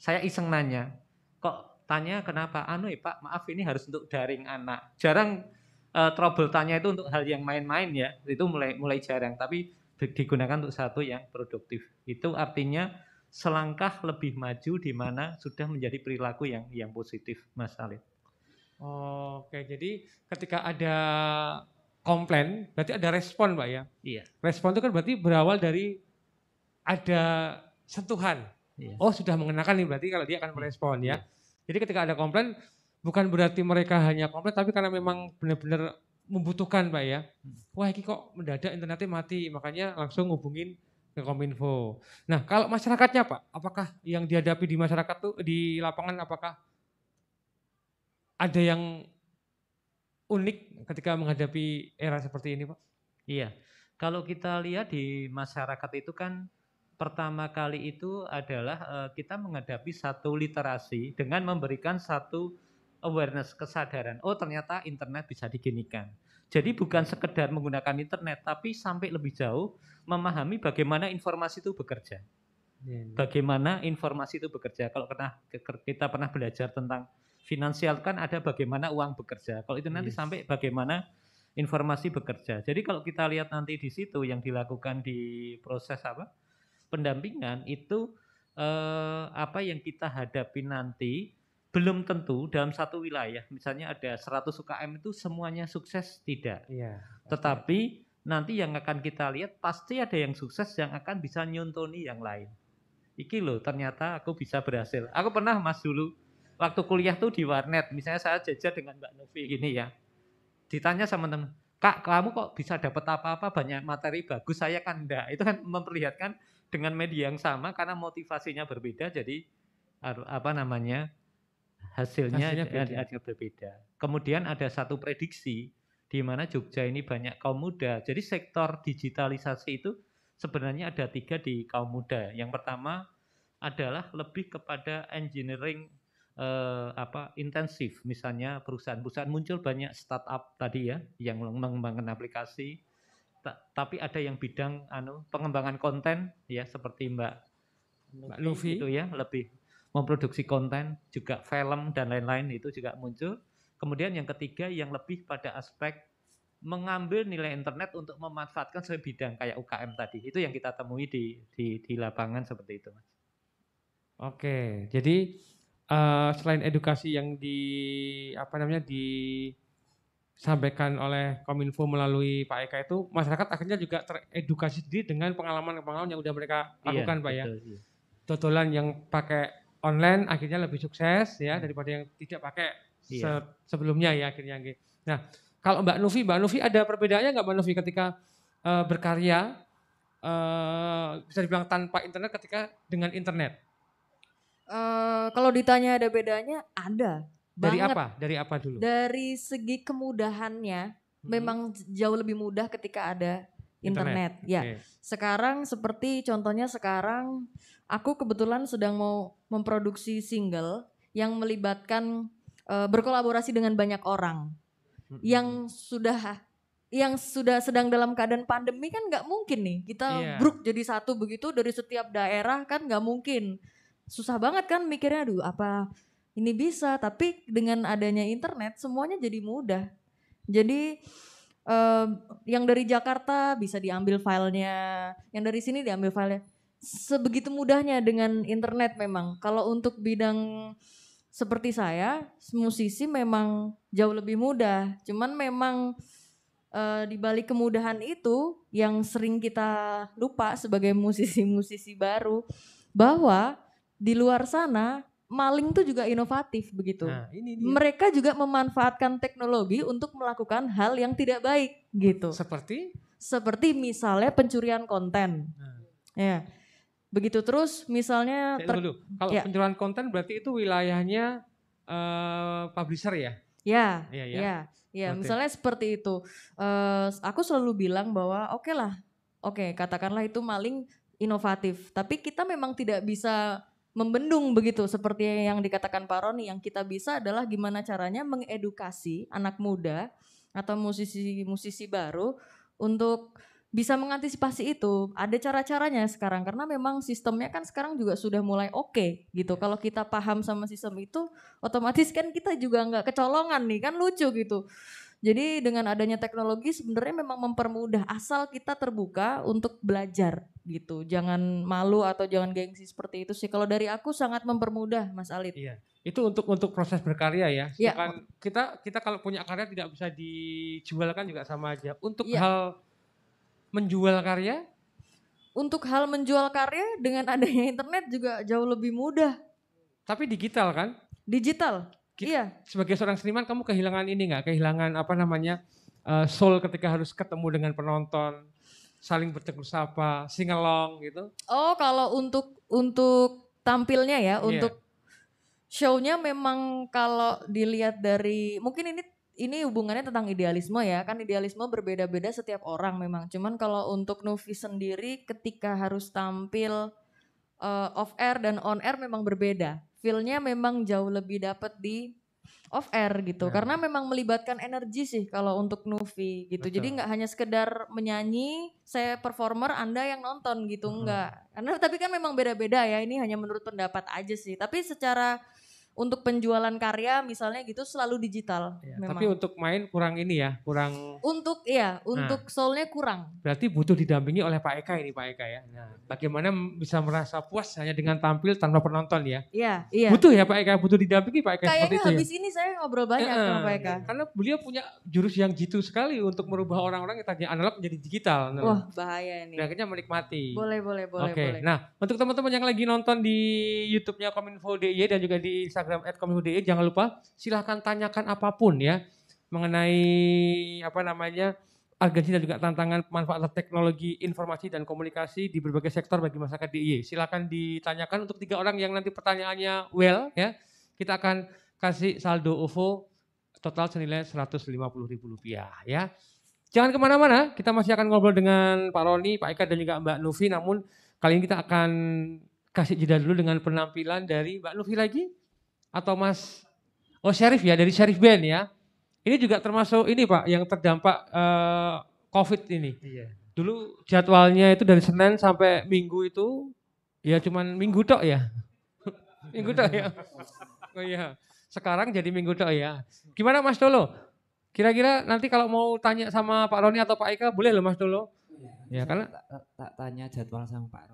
saya iseng nanya, kok tanya kenapa anu ya Pak, maaf ini harus untuk daring anak. Jarang eh, trouble tanya itu untuk hal yang main-main ya. Itu mulai mulai jarang, tapi di- digunakan untuk satu yang produktif. Itu artinya selangkah lebih maju di mana sudah menjadi perilaku yang yang positif, Mas Alif. Oke, jadi ketika ada komplain, berarti ada respon, Pak ya. Iya. Respon itu kan berarti berawal dari ada sentuhan. Iya. Oh, sudah mengenakan nih berarti kalau dia akan merespon ya. Jadi ketika ada komplain bukan berarti mereka hanya komplain tapi karena memang benar-benar membutuhkan, Pak ya. Wah, ini kok mendadak internetnya mati, makanya langsung hubungin ke Kominfo. Nah, kalau masyarakatnya, Pak, apakah yang dihadapi di masyarakat tuh di lapangan apakah ada yang unik ketika menghadapi era seperti ini, Pak? Iya, kalau kita lihat di masyarakat itu kan pertama kali itu adalah eh, kita menghadapi satu literasi dengan memberikan satu awareness, kesadaran. Oh ternyata internet bisa diginikan. Jadi bukan sekedar menggunakan internet, tapi sampai lebih jauh memahami bagaimana informasi itu bekerja. Bagaimana informasi itu bekerja. Kalau pernah kita pernah belajar tentang finansial kan ada bagaimana uang bekerja. Kalau itu nanti Yes. sampai bagaimana informasi bekerja. Jadi kalau kita lihat nanti di situ yang dilakukan di proses apa pendampingan itu eh, apa yang kita hadapi nanti belum tentu dalam satu wilayah. Misalnya ada 100 UKM itu semuanya sukses tidak. Iya. Tetapi nanti yang akan kita lihat pasti ada yang sukses yang akan bisa nyontoni yang lain. Iki loh ternyata aku bisa berhasil. Aku pernah mas dulu waktu kuliah tuh di warnet. Misalnya saya jajar dengan Mbak Novi gini ya. Ditanya sama temen, Kak kamu kok bisa dapat apa-apa banyak materi bagus saya kan enggak. Itu kan memperlihatkan dengan media yang sama karena motivasinya berbeda jadi apa namanya hasilnya, Hasilnya ada- beda. ada berbeda. Kemudian ada satu prediksi di mana Jogja ini banyak kaum muda. Jadi sektor digitalisasi itu sebenarnya ada tiga di kaum muda. Yang pertama adalah lebih kepada engineering eh, apa intensif. Misalnya perusahaan-perusahaan muncul banyak startup tadi ya yang mengembangkan aplikasi. Ta- tapi ada yang bidang anu pengembangan konten ya seperti Mbak Mbak Luffy. itu ya lebih memproduksi konten juga film dan lain-lain itu juga muncul. Kemudian yang ketiga yang lebih pada aspek mengambil nilai internet untuk memanfaatkan sesuai bidang kayak UKM tadi. Itu yang kita temui di di, di lapangan seperti itu, Mas. Oke, jadi eh, selain edukasi yang di apa namanya disampaikan oleh Kominfo melalui Pak Eka itu, masyarakat akhirnya juga teredukasi sendiri dengan pengalaman-pengalaman yang udah mereka Iya, lakukan, Pak ya. betul, iya. Totolan yang pakai online akhirnya lebih sukses ya daripada yang tidak pakai Iya. se- sebelumnya ya akhirnya. Nggih. Nah, kalau Mbak Novi, Mbak Novi ada perbedaannya nggak Mbak Novi ketika eh, berkarya eh, bisa dibilang tanpa internet ketika dengan internet? Eh, kalau ditanya ada bedanya, ada. Dari banget. apa? Dari apa dulu? Dari segi kemudahannya, memang jauh lebih mudah ketika ada internet. Ya, Oke. sekarang seperti contohnya sekarang aku kebetulan sedang mau memproduksi single yang melibatkan eh, berkolaborasi dengan banyak orang yang sudah yang sudah sedang dalam keadaan pandemi kan nggak mungkin nih kita Iya. bruk jadi satu begitu dari setiap daerah kan nggak mungkin susah banget kan mikirnya aduh apa ini bisa tapi dengan adanya internet semuanya jadi mudah. Jadi eh, yang dari Jakarta bisa diambil filenya yang dari sini diambil filenya. Sebegitu mudahnya dengan internet memang. Kalau untuk bidang seperti saya musisi memang jauh lebih mudah. Cuman memang eh, di balik kemudahan itu yang sering kita lupa sebagai musisi-musisi baru bahwa di luar sana maling tuh juga inovatif begitu. Nah, ini dia. Mereka juga memanfaatkan teknologi untuk melakukan hal yang tidak baik gitu. Seperti Seperti misalnya pencurian konten. Nah. Ya. Begitu terus misalnya ter- dulu. Kalau ya. pencurian konten berarti itu wilayahnya eh, publisher ya? Ya, Iya, ya. ya, ya. Berarti- Misalnya seperti itu. Eh, aku selalu bilang bahwa oke lah, oke katakanlah itu maling inovatif. Tapi kita memang tidak bisa membendung begitu seperti yang dikatakan Pak Roni. Yang kita bisa adalah gimana caranya mengedukasi anak muda atau musisi-musisi baru untuk bisa mengantisipasi itu. Ada cara-caranya sekarang karena memang sistemnya kan sekarang juga sudah mulai oke gitu. Kalau kita paham sama sistem itu, otomatis kan kita juga nggak kecolongan nih kan lucu gitu. Jadi dengan adanya teknologi sebenarnya memang mempermudah asal kita terbuka untuk belajar gitu. Jangan malu atau jangan gengsi seperti itu sih. Kalau dari aku sangat mempermudah Mas Alit. Iya. Itu untuk untuk proses berkarya ya. Iya. Sedangkan kita kita kalau punya karya tidak bisa dijual kan juga sama aja. Untuk Iya. hal menjual karya Untuk hal menjual karya dengan adanya internet juga jauh lebih mudah. tapi digital kan? Digital. Iya. Sebagai seorang seniman kamu kehilangan ini nggak? Kehilangan apa namanya? eh, soul ketika harus ketemu dengan penonton, saling bertegur sapa, sing along gitu. Oh, kalau untuk untuk tampilnya ya, Iya. untuk show-nya memang kalau dilihat dari mungkin ini ini hubungannya tentang idealisme ya. Kan idealisme berbeda-beda setiap orang memang. Cuman kalau untuk Novi sendiri ketika harus tampil eh, off air dan on air memang berbeda. Feel-nya memang jauh lebih dapat di off air gitu Ya. karena memang melibatkan energi sih kalau untuk Nuvi gitu jadi Betul. nggak hanya sekedar menyanyi saya performer anda yang nonton gitu Mhm. enggak karena tapi kan memang beda-beda ya ini hanya menurut pendapat aja sih tapi secara untuk penjualan karya misalnya gitu selalu digital Ya, memang tapi untuk main kurang ini ya, kurang untuk iya Nah. untuk soulnya kurang berarti butuh didampingi oleh Pak Eka ini Pak Eka ya. Nah, bagaimana bisa merasa puas hanya dengan tampil tanpa penonton ya? iya iya Butuh ya Pak Eka, butuh didampingi Pak Eka seperti kayaknya itu ya. habis ini saya ngobrol banyak sama Eh, Pak Eka Karena beliau punya jurus yang jitu sekali untuk merubah orang-orang yang tadinya analog menjadi digital. Nah, wah bahaya ini dan akhirnya menikmati. boleh boleh boleh Oke, boleh nah untuk teman-teman yang lagi nonton di YouTube-nya Kominfo DIY dan juga di Instagram @kominfo.dy jangan lupa silahkan tanyakan apa pun ya mengenai apa namanya urgensi dan juga tantangan pemanfaatan teknologi informasi dan komunikasi di berbagai sektor bagi masyarakat DIY. Silahkan ditanyakan untuk tiga orang yang nanti pertanyaannya well ya. Kita akan kasih saldo OVO total senilai Rp150.000 ya. Jangan ke mana-mana, kita masih akan ngobrol dengan Pak Roni, Pak Eka dan juga Mbak Nufi. Namun kali ini kita akan kasih jeda dulu dengan penampilan dari Mbak Nufi lagi atau Mas Oh Syarif ya dari Syarif Band ya. Ini juga termasuk ini Pak yang terdampak eh, COVID ini. Iya. Dulu jadwalnya itu dari Senin sampai Minggu itu ya cuman Minggu tok ya. minggu tok ya. Oh iya. Sekarang jadi Minggu tok ya. Gimana Mas Dolo? Kira-kira nanti kalau mau tanya sama Pak Roni atau Pak Eka boleh loh Mas Dolo? Ya karena tak, tak- tak tanya jadwal sama Pak.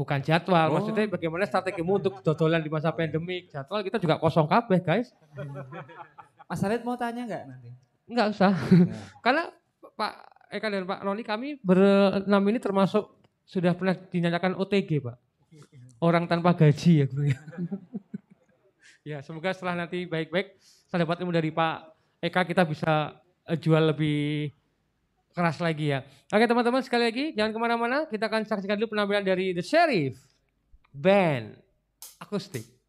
Bukan jadwal, Oh. maksudnya bagaimana strategimu untuk dodolan di masa pandemik. Jadwal kita juga kosong kabeh guys. Mas Alit mau tanya nggak nanti? Enggak usah. Nggak. Karena Pak Eka dan Pak Roni kami berenam ini termasuk sudah pernah dinyatakan OTG Pak. Orang tanpa gaji ya. Bro. ya semoga setelah nanti baik-baik saya dapat ilmu dari Pak Eka kita bisa eh, jual lebih keras lagi ya. Oke teman-teman sekali lagi jangan ke mana-mana kita akan saksikan dulu penampilan dari The Sheriff Band Akustik.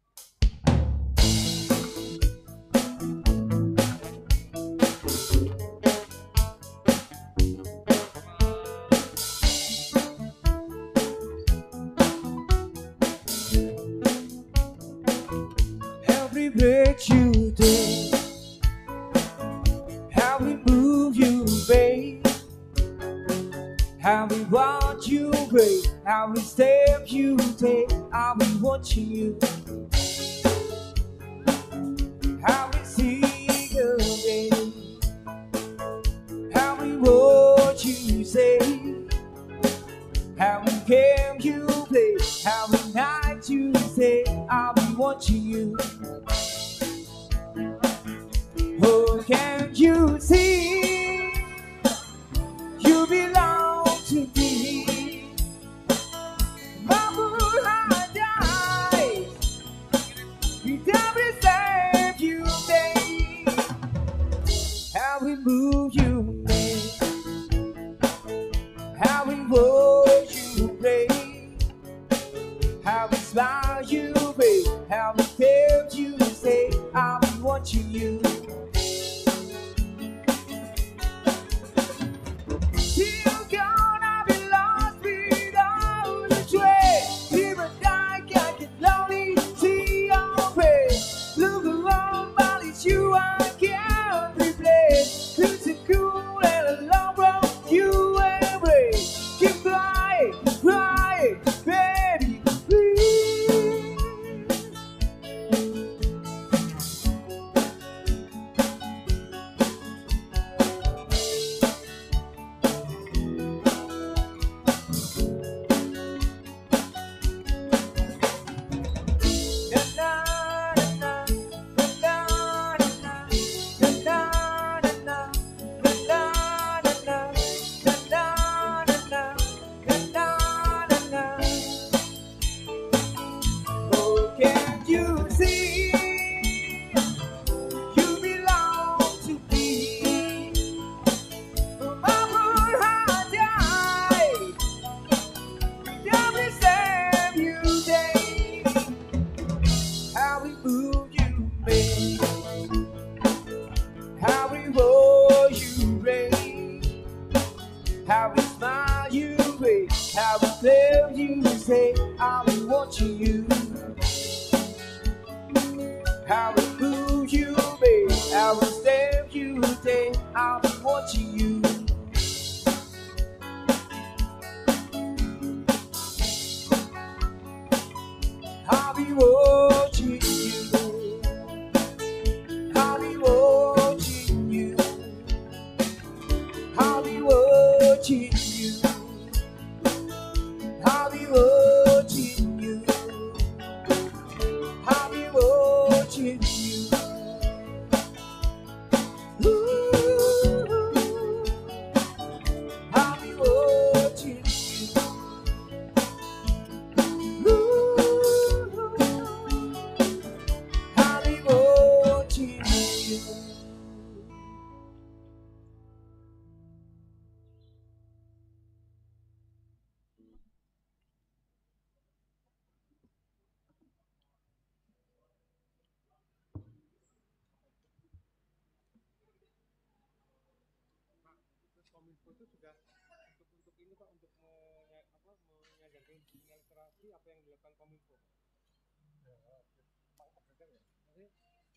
you.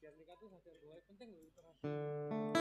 biar nikah tuh sadar bahwa penting loh literasi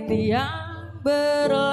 Tiang yang berlalu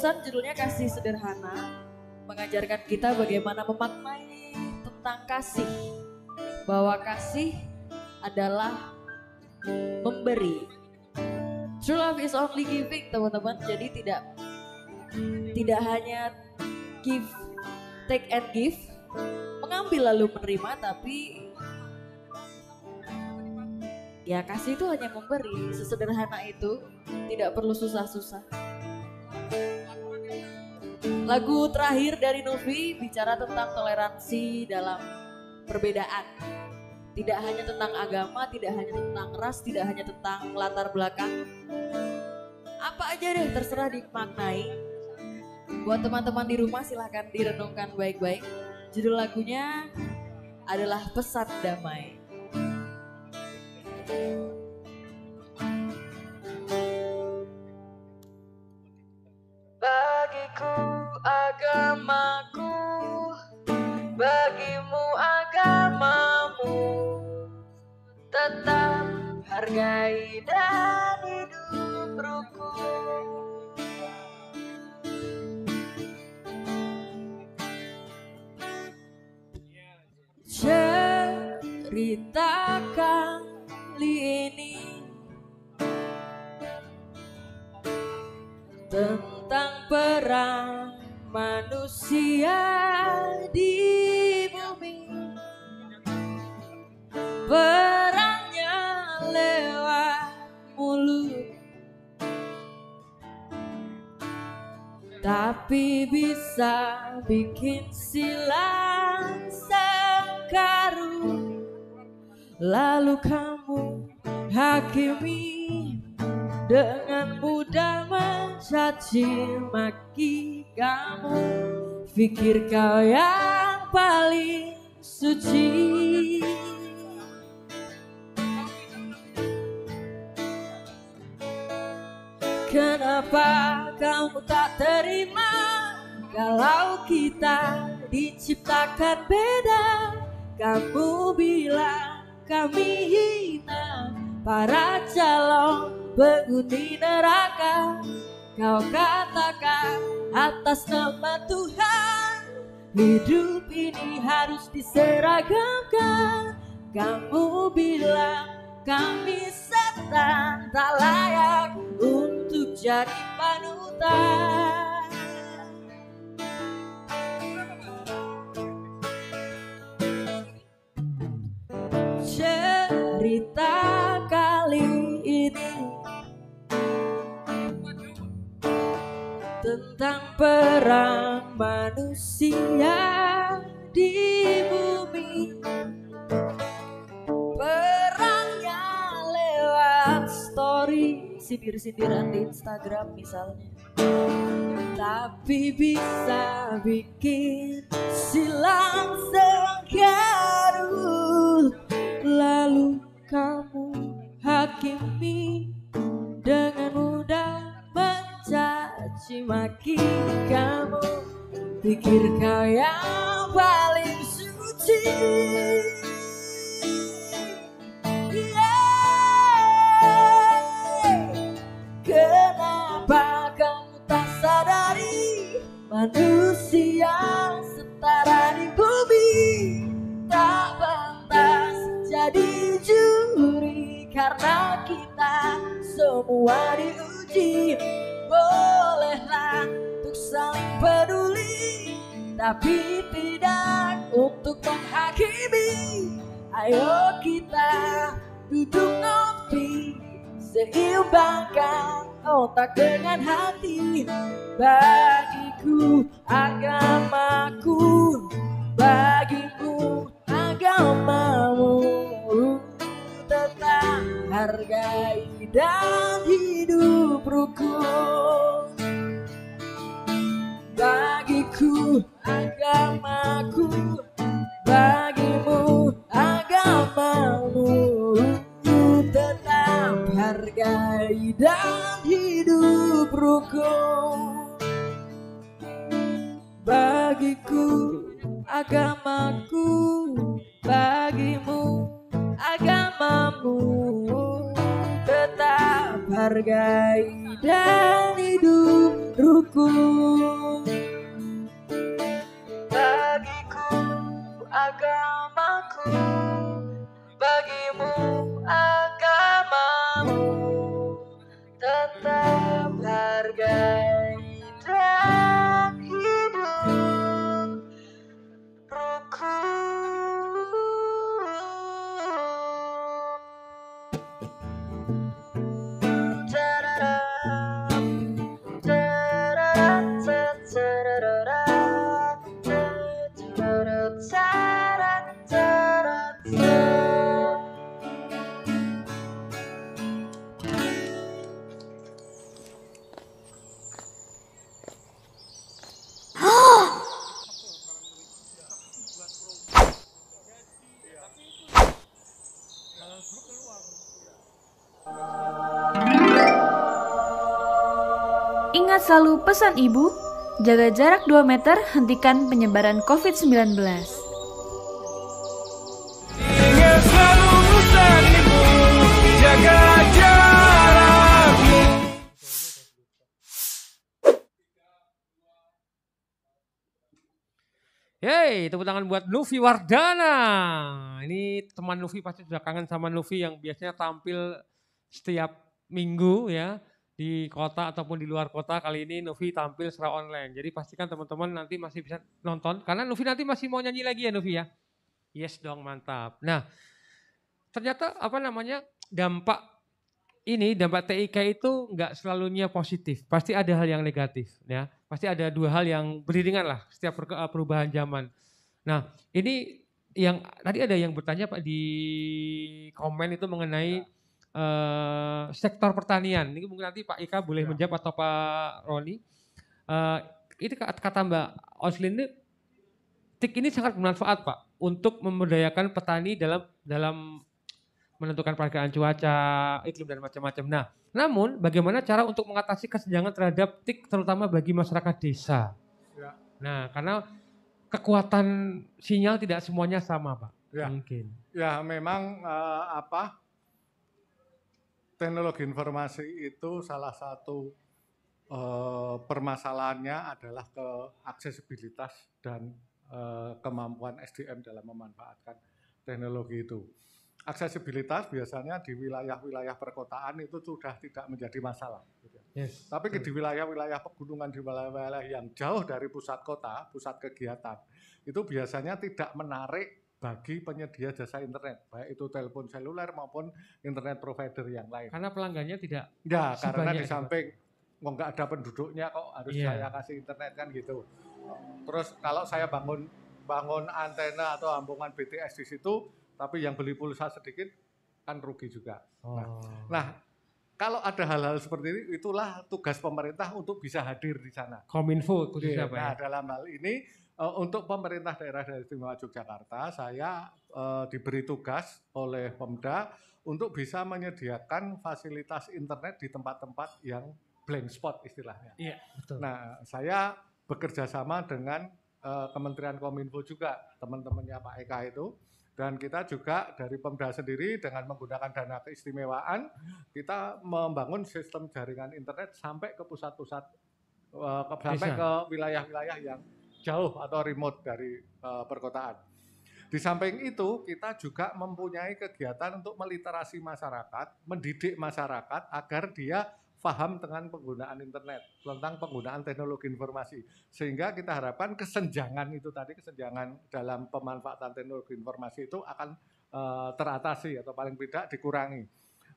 Barusan judulnya Kasih Sederhana, mengajarkan kita bagaimana memaknai tentang kasih. Bahwa kasih adalah memberi. True love is only giving, teman-teman. Jadi tidak tidak hanya give, take and give, mengambil lalu menerima, tapi ya kasih itu hanya memberi. Sesederhana itu, tidak perlu susah-susah. Lagu terakhir dari Novi bicara tentang toleransi dalam perbedaan. Tidak hanya tentang agama, tidak hanya tentang ras, tidak hanya tentang latar belakang. Apa aja deh terserah dimaknai. Buat teman-teman di rumah silahkan direnungkan baik-baik. Judul lagunya adalah Pesan Damai. Bagiku mencaci maki kamu Pikir kau yang paling suci. Kenapa kamu tak terima Kalau kita diciptakan beda? Kamu bilang kami hina Para calon penghuni neraka Kau katakan atas nama Tuhan Hidup ini harus diseragamkan Kamu bilang kami setan Tak layak untuk jadi panutan. Cerita perang manusia di bumi. Perangnya lewat story, sindir-sindiran di Instagram misalnya. Tapi bisa bikin silang sengkaru Lalu kamu hakimi dengan mudah mencaci maki kamu Pikir kau yang paling suci. Kenapa kamu tak sadari Manusia setara di bumi? Tak pantas jadi juri Karena kita semua diuji Bolehlah untuk saling peduli Tapi tidak untuk menghakimi. Ayo kita duduk ngopi Seimbangkan otak dengan hati. Bagiku agamaku Bagimu agamamu. Tetap hargai dan hidup rukun Bagiku agamaku Bagimu agamamu Tetap hargai dan hidup rukun Bagiku agamaku Bagimu agamamu hargai dan hidup rukun. Bagiku agamaku Bagimu agamamu selalu pesan ibu, jaga jarak 2 meter, hentikan penyebaran COVID-19. Ingat selalu pesan ibu Jaga jarakmu Yeay, tepuk tangan buat Luffy Wardana. Ini teman Luffy pasti sudah kangen sama Luffy yang biasanya tampil setiap minggu ya di kota ataupun di luar kota. Kali ini Luffy tampil secara online. Jadi pastikan teman-teman nanti masih bisa nonton karena Luffy nanti masih mau nyanyi lagi ya Luffy ya. Yes dong, mantap. Nah, ternyata apa namanya dampak ini dampak TIK itu nggak selalunya positif, pasti ada hal yang negatif ya. Pasti ada dua hal yang beriringan lah setiap per- perubahan zaman. Nah ini yang tadi ada yang bertanya Pak di komen itu mengenai eh, sektor pertanian. Ini mungkin nanti Pak Ika boleh menjawab atau Pak Roni. Eh, ini kata Mbak Oslin ini TIK ini sangat bermanfaat Pak untuk memberdayakan petani dalam dalam menentukan perakiraan cuaca, iklim dan macam-macam. Nah, namun bagaimana cara untuk mengatasi kesenjangan terhadap TIK terutama bagi masyarakat desa? Ya. Nah, karena kekuatan sinyal tidak semuanya sama, Pak. Ya. Mungkin. Ya memang eh, apa teknologi informasi itu salah satu eh, permasalahannya adalah ke aksesibilitas dan eh, kemampuan SDM dalam memanfaatkan teknologi itu. Aksesibilitas biasanya di wilayah-wilayah perkotaan itu sudah tidak menjadi masalah. gitu ya. Yes. Tapi di wilayah-wilayah pegunungan, di wilayah-wilayah yang jauh dari pusat kota, pusat kegiatan, itu biasanya tidak menarik bagi penyedia jasa internet, baik itu telepon seluler maupun internet provider yang lain. Karena pelanggannya tidak Ya, karena di samping kok nggak ada penduduknya kok harus Iya. saya kasih internet kan gitu. Terus kalau saya bangun bangun antena atau ambungan BTS di situ, tapi yang beli pulsa sedikit kan rugi juga. Oh. Nah, kalau ada hal-hal seperti ini, itulah tugas pemerintah untuk bisa hadir di sana. Kominfo khususnya Nah, ya. dalam hal ini eh, untuk pemerintah daerah daerah istimewa Yogyakarta, saya eh, diberi tugas oleh Pemda untuk bisa menyediakan fasilitas internet di tempat-tempat yang blank spot istilahnya. Iya, betul. Nah, saya bekerja sama dengan eh, Kementerian Kominfo juga, teman-temannya Pak Eka itu. Dan kita juga dari Pemda sendiri dengan menggunakan dana keistimewaan, kita membangun sistem jaringan internet sampai ke pusat-pusat, ke- sampai ke wilayah-wilayah yang jauh atau remote dari eh, perkotaan. Di samping itu, kita juga mempunyai kegiatan untuk meliterasi masyarakat, mendidik masyarakat agar dia paham dengan penggunaan internet, tentang penggunaan teknologi informasi. Sehingga kita harapkan kesenjangan itu tadi, kesenjangan dalam pemanfaatan teknologi informasi itu akan eh, teratasi atau paling tidak dikurangi.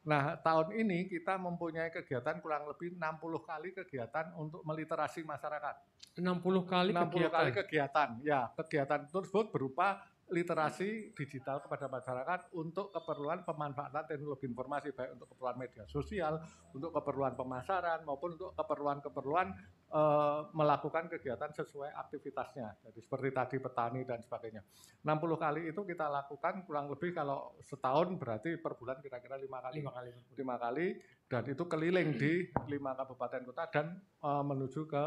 Nah, tahun ini kita mempunyai kegiatan kurang lebih 60 kali kegiatan untuk meliterasi masyarakat. 60 kali 60 kegiatan. kali kegiatan. Ya, kegiatan tersebut berupa literasi digital kepada masyarakat untuk keperluan pemanfaatan teknologi informasi baik untuk keperluan media sosial, untuk keperluan pemasaran maupun untuk keperluan-keperluan eh, melakukan kegiatan sesuai aktivitasnya. Jadi seperti tadi petani dan sebagainya. 60 kali itu kita lakukan kurang lebih kalau setahun berarti per bulan kira-kira lima kali. Lima kali. Lima kali dan itu keliling di lima kabupaten kota dan eh, menuju ke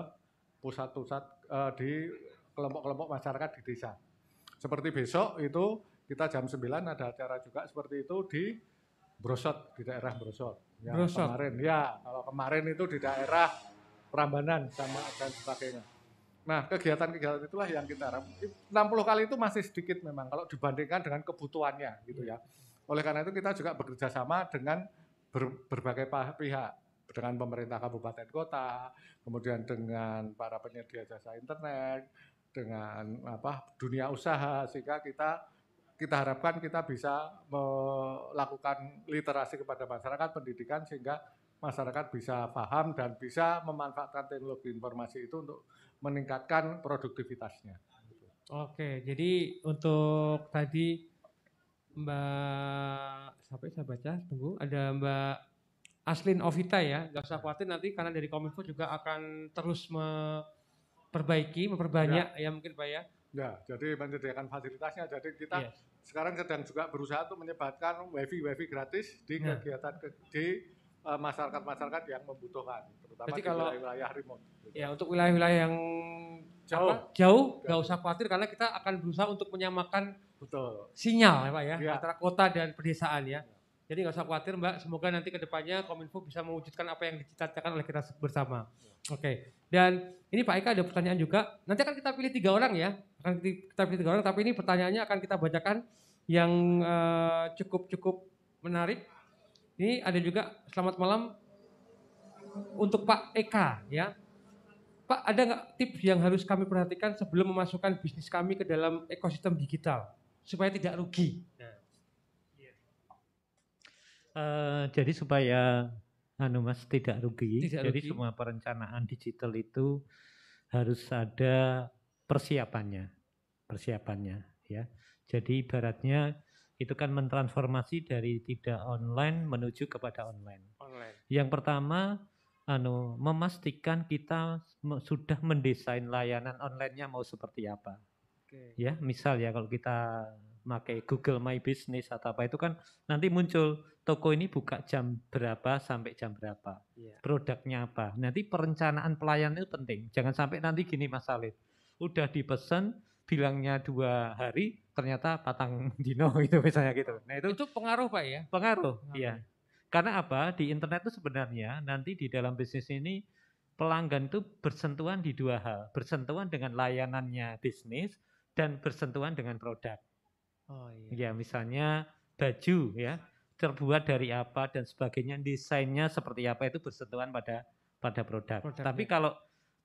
pusat-pusat eh, di kelompok-kelompok masyarakat di desa. Seperti besok itu kita jam 9 ada acara juga seperti itu di Brosot, di daerah Brosot. Ya, Brosot. Kemarin, ya kalau kemarin itu di daerah Prambanan sama dan sebagainya. Nah, kegiatan-kegiatan itulah yang kita harap. 60 kali itu masih sedikit memang kalau dibandingkan dengan kebutuhannya gitu ya. Oleh karena itu kita juga bekerja sama dengan ber- berbagai pihak dengan pemerintah kabupaten kota, kemudian dengan para penyedia jasa internet, dengan apa dunia usaha sehingga kita kita harapkan kita bisa melakukan literasi kepada masyarakat pendidikan sehingga masyarakat bisa paham dan bisa memanfaatkan teknologi informasi itu untuk meningkatkan produktivitasnya. Oke, jadi untuk tadi Mbak ya saya baca tunggu ada Mbak Aslin Ovita ya nggak usah khawatir nanti karena dari Kominfo juga akan terus memperbaiki memperbanyak ya, mungkin Pak ya Ya, jadi menyediakan fasilitasnya. Jadi kita Iya. sekarang sedang juga berusaha untuk menyebarkan wifi wifi gratis di Nah. kegiatan ke- di eh, masyarakat-masyarakat yang membutuhkan, terutama Berarti di kalau- wilayah-wilayah remote. gitu. ya untuk wilayah-wilayah yang Jauh. apa, jauh nggak usah khawatir karena kita akan berusaha untuk menyamakan Betul. sinyal ya Pak ya Iya. antara kota dan pedesaan ya. Jadi nggak usah khawatir Mbak, semoga nanti ke depannya Kominfo bisa mewujudkan apa yang dicita-citakan oleh kita bersama. Oke, dan ini Pak Eka ada pertanyaan juga. Nanti akan kita pilih tiga orang ya, akan kita pilih tiga orang. Tapi ini pertanyaannya akan kita bacakan yang eh, cukup-cukup menarik. Ini ada juga selamat malam untuk Pak Eka ya. Pak ada nggak tips yang harus kami perhatikan sebelum memasukkan bisnis kami ke dalam ekosistem digital supaya tidak rugi? Eh, jadi supaya anu Mas tidak rugi. Tidak jadi rugi. semua perencanaan digital itu harus ada persiapannya. Persiapannya ya. Jadi ibaratnya itu kan mentransformasi dari tidak online menuju kepada online. Online. Yang pertama anu memastikan kita sudah mendesain layanan online-nya mau seperti apa. Oke. Ya, misal ya kalau kita pakai Google My Business atau apa itu kan nanti muncul toko ini buka jam berapa sampai jam berapa. Iya. Produknya apa. Nanti perencanaan pelayan itu penting. Jangan sampai nanti gini Mas Salid. Udah dipesan bilangnya dua hari ternyata patang dino itu misalnya gitu. Nah itu Itu pengaruh Pak ya? pengaruh, Pengaruh. iya. Karena apa? Di internet itu sebenarnya nanti di dalam bisnis ini pelanggan itu bersentuhan di dua hal, bersentuhan dengan layanannya bisnis dan bersentuhan dengan produk. Oh iya. Ya, misalnya baju ya, terbuat dari apa dan sebagainya, desainnya seperti apa itu bersentuhan pada pada produk. Produknya. Tapi kalau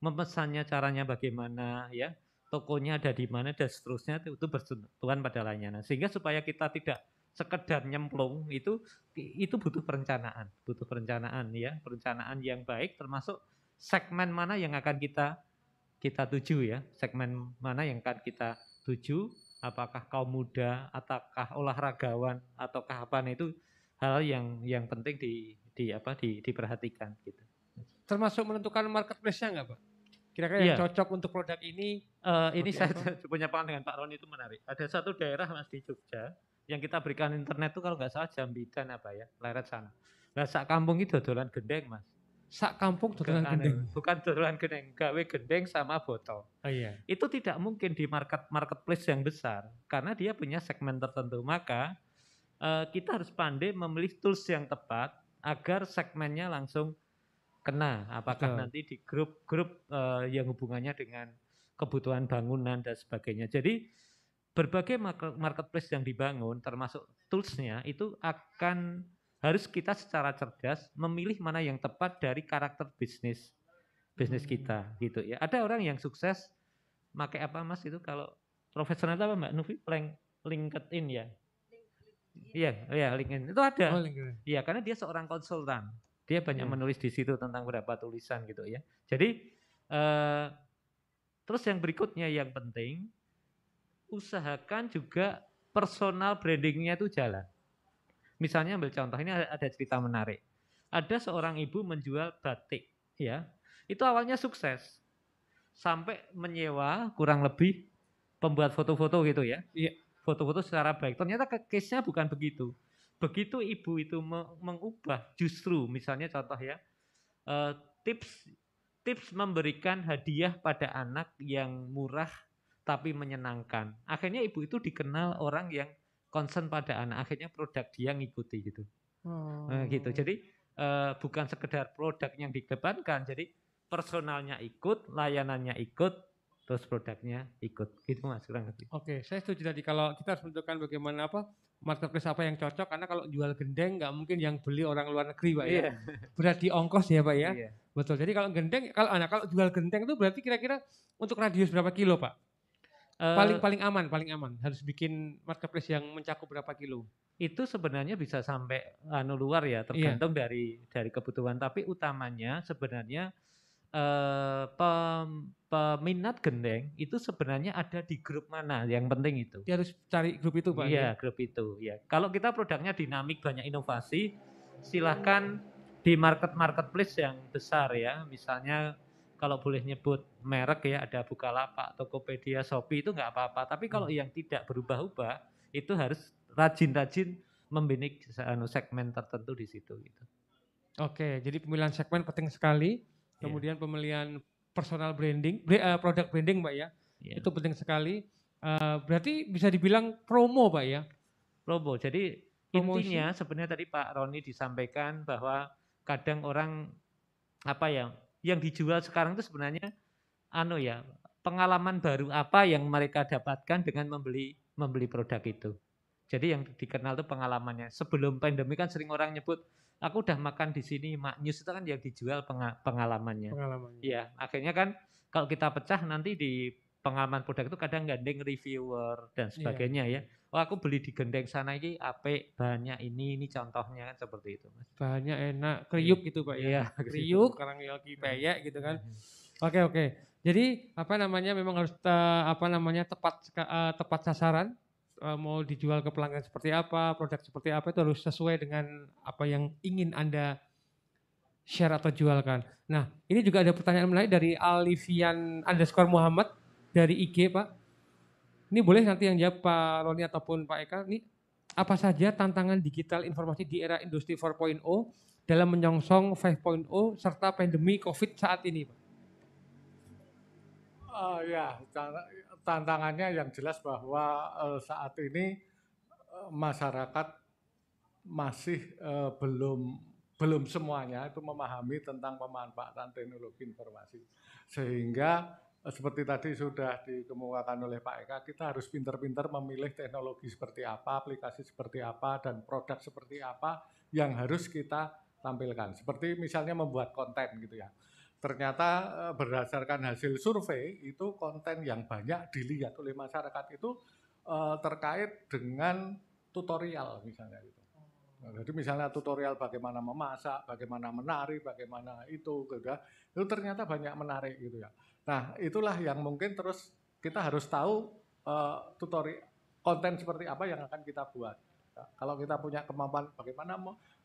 memesannya caranya bagaimana ya, tokonya ada di mana dan seterusnya itu, itu bersentuhan pada layanan. Sehingga supaya kita tidak sekedar nyemplung itu itu butuh perencanaan, butuh perencanaan ya, perencanaan yang baik termasuk segmen mana yang akan kita kita tuju ya, segmen mana yang akan kita tuju, apakah kaum muda, ataukah olahragawan, ataukah apa nah itu hal yang yang penting di di apa di diperhatikan gitu. Termasuk menentukan marketplace-nya nggak Pak? Kira-kira yang Iya. cocok untuk produk ini Eh, ini saya punya pengalaman dengan Pak Roni itu menarik. Ada satu daerah mas di Jogja yang kita berikan internet itu kalau nggak salah Jambidan apa ya, leret sana. Nah, sak kampung itu dodolan gendeng mas. Sak kampung dodolan gendeng. Bukan dodolan gendeng, gawe gendeng sama botol. Oh iya. Itu tidak mungkin di market marketplace yang besar karena dia punya segmen tertentu. Maka eh, kita harus pandai memilih tools yang tepat agar segmennya langsung kena. Apakah Betul. nanti di grup-grup eh, yang hubungannya dengan kebutuhan bangunan dan sebagainya. Jadi berbagai market- marketplace yang dibangun termasuk toolsnya itu akan harus kita secara cerdas memilih mana yang tepat dari karakter bisnis bisnis kita gitu ya. Ada orang yang sukses pakai apa Mas itu kalau profesional apa Mbak Nufi? Link, LinkedIn ya. Iya, iya LinkedIn. Itu ada. Oh, LinkedIn. Iya, karena dia seorang konsultan. Dia banyak Iya. menulis di situ tentang beberapa tulisan gitu ya. Jadi eh, terus yang berikutnya yang penting usahakan juga personal brandingnya itu jalan. Misalnya ambil contoh ini ada ada cerita menarik. Ada seorang ibu menjual batik, ya. Itu awalnya sukses. Sampai menyewa kurang lebih pembuat foto-foto gitu ya. Iya. Foto-foto secara baik. Ternyata case-nya bukan begitu. Begitu ibu itu me- mengubah justru misalnya contoh ya eh, tips tips memberikan hadiah pada anak yang murah tapi menyenangkan. Akhirnya ibu itu dikenal orang yang concern pada anak. Akhirnya produk dia ngikuti gitu. Oh. Nah, gitu. Jadi eh, bukan sekedar produk yang dikedepankan, jadi personalnya ikut, layanannya ikut, terus produknya ikut. Gitu Mas kurang lebih. Oke, saya setuju tadi kalau kita harus menentukan bagaimana apa marketplace apa yang cocok karena kalau jual gendeng nggak mungkin yang beli orang luar negeri pak ya. Iya. Berarti ongkos ya pak ya. Iya. Betul. Jadi kalau gendeng kalau anak kalau jual gendeng itu berarti kira-kira untuk radius berapa kilo pak? Eh, Paling paling aman, paling aman. Harus bikin marketplace yang mencakup berapa kilo? itu sebenarnya bisa sampai anu luar ya tergantung dari dari kebutuhan tapi utamanya sebenarnya eh pem- peminat gendeng itu sebenarnya ada di grup mana yang penting itu Dia harus cari grup itu pak. Iya, grup itu ya. Kalau kita produknya dinamik banyak inovasi, silahkan di market marketplace yang besar ya. Misalnya kalau boleh nyebut merek ya ada Bukalapak, Tokopedia, Shopee itu nggak apa-apa. Tapi kalau yang tidak berubah-ubah itu harus rajin-rajin membidik se- anu, segmen tertentu di situ gitu. Oke, jadi pemilihan segmen penting sekali. Iya. Kemudian pemilihan personal branding, bra- eh, product branding pak ya. Iya. Itu penting sekali. Eh, berarti bisa dibilang promo pak ya. Promo. Jadi Promosi. intinya sebenarnya tadi Pak Roni disampaikan bahwa kadang orang apa ya yang dijual sekarang itu sebenarnya anu ya pengalaman baru apa yang mereka dapatkan dengan membeli membeli produk itu. Jadi yang dikenal itu pengalamannya. Sebelum pandemi kan sering orang nyebut aku udah makan di sini maknyus itu kan yang dijual penga- pengalamannya. Pengalamannya. Iya, akhirnya kan kalau kita pecah nanti di pengalaman produk itu kadang gandeng reviewer dan Iya. sebagainya ya. Oh aku beli di gendeng sana ini apik, banyak ini, ini contohnya kan seperti itu mas. Bahannya enak, kriuk gitu pak ya. Iya, kriuk, sekarang lagi peyek gitu kan. Oke oke. Jadi apa namanya memang harus te- apa namanya tepat eh, tepat sasaran. Eh, mau dijual ke pelanggan seperti apa, produk seperti apa itu harus sesuai dengan apa yang ingin anda share atau jualkan. Nah ini juga ada pertanyaan menarik dari Alifian underscore Muhammad dari IG pak. Ini boleh nanti yang jawab Pak Roni ataupun Pak Eka. Ini apa saja tantangan digital informasi di era industri 4.0 dalam menyongsong 5.0 serta pandemi COVID saat ini, Pak? Eh, ya, tan- tantangannya yang jelas bahwa eh, saat ini eh, masyarakat masih eh, belum belum semuanya itu memahami tentang pemanfaatan teknologi informasi. Sehingga eh, seperti tadi sudah dikemukakan oleh Pak Eka, kita harus pintar-pintar memilih teknologi seperti apa, aplikasi seperti apa, dan produk seperti apa yang harus kita tampilkan. Seperti misalnya membuat konten gitu ya ternyata eh, berdasarkan hasil survei itu konten yang banyak dilihat oleh masyarakat itu eh, terkait dengan tutorial misalnya gitu. Nah, jadi misalnya tutorial bagaimana memasak, bagaimana menari, bagaimana itu, gitu ya. itu ternyata banyak menarik gitu ya. Nah itulah yang mungkin terus kita harus tahu eh, tutorial konten seperti apa yang akan kita buat. Nah, kalau kita punya kemampuan bagaimana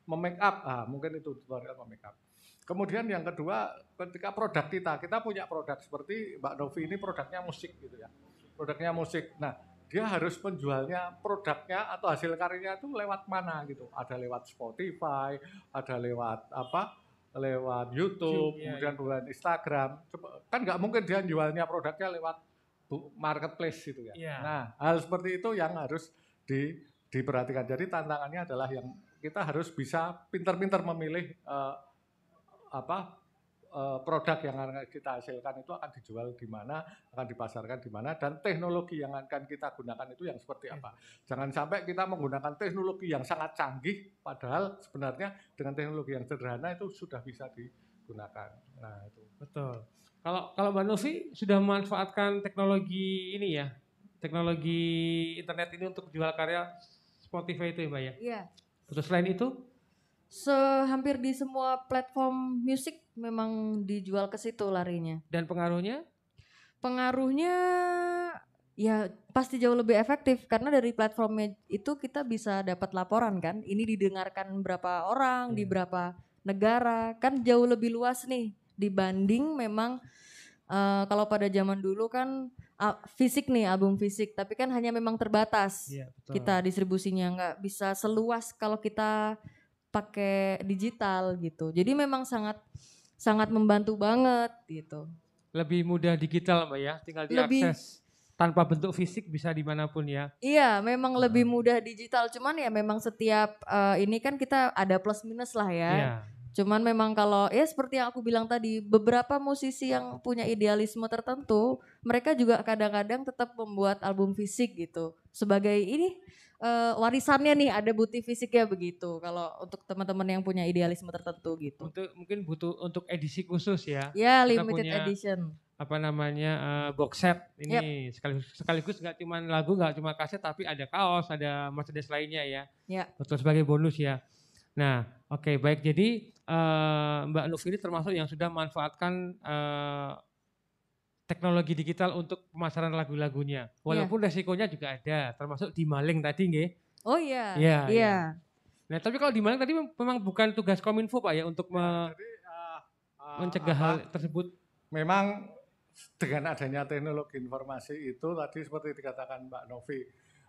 memake up, ah, mungkin itu tutorial memake up. Kemudian yang kedua, ketika produk kita, kita punya produk seperti Mbak Novi ini produknya musik gitu ya. Produknya musik. Nah, dia harus menjualnya produknya atau hasil karyanya itu lewat mana gitu. Ada lewat Spotify, ada lewat apa? Lewat YouTube, YouTube, iya, kemudian lewat Instagram. Coba- Kan nggak mungkin dia jualnya produknya lewat marketplace gitu ya. Iya. Nah, hal seperti itu yang harus di, diperhatikan. Jadi tantangannya adalah yang kita harus bisa pintar-pintar memilih eh, apa eh, produk yang akan kita hasilkan itu akan dijual di mana, akan dipasarkan di mana, dan teknologi yang akan kita gunakan itu yang seperti apa. Jangan sampai kita menggunakan teknologi yang sangat canggih, padahal sebenarnya dengan teknologi yang sederhana itu sudah bisa digunakan. Nah itu. Betul. Kalau kalau Mbak Novi sudah memanfaatkan teknologi ini ya, teknologi internet ini untuk jual karya Spotify itu ya Mbak ya. Iya. Terus selain itu, Sehampir di semua platform musik memang dijual ke situ larinya. dan pengaruhnya Pengaruhnya ya pasti jauh lebih efektif karena dari platformnya itu kita bisa dapat laporan kan. Ini didengarkan berapa orang di berapa negara kan jauh lebih luas nih dibanding memang eh, kalau pada zaman dulu kan ah, fisik nih album fisik tapi kan hanya memang terbatas Iya, betul. kita distribusinya nggak bisa seluas kalau kita pakai digital gitu. Jadi memang sangat sangat membantu banget gitu. lebih mudah digital Mbak ya, tinggal Lebih- diakses tanpa bentuk fisik bisa di mana pun ya. Iya, memang lebih mudah digital. Cuman ya memang setiap eh, ini kan kita ada plus minus lah ya. Iya. Cuman memang kalau ya seperti yang aku bilang tadi, beberapa musisi yang punya idealisme tertentu, mereka juga kadang-kadang tetap membuat album fisik gitu. Sebagai ini eh, warisannya nih ada bukti fisiknya begitu. Kalau untuk teman-teman yang punya idealisme tertentu gitu. Untuk mungkin butuh untuk edisi khusus ya. Ya limited punya edition. apa namanya eh, box set ini sekaligus sekaligus nggak cuma lagu nggak cuma kaset tapi ada kaos ada merchandise lainnya ya Ya. betul sebagai bonus ya nah oke baik jadi eh, Mbak Nuf ini termasuk yang sudah memanfaatkan eh, teknologi digital untuk pemasaran lagu-lagunya walaupun resikonya juga ada termasuk di maling tadi nggih Oh iya. Iya, Iya. iya. nah tapi kalau di maling tadi memang bukan tugas kominfo pak ya untuk me- Jadi eh, eh, mencegah apa, hal tersebut memang dengan adanya teknologi informasi itu tadi seperti dikatakan Mbak Novi,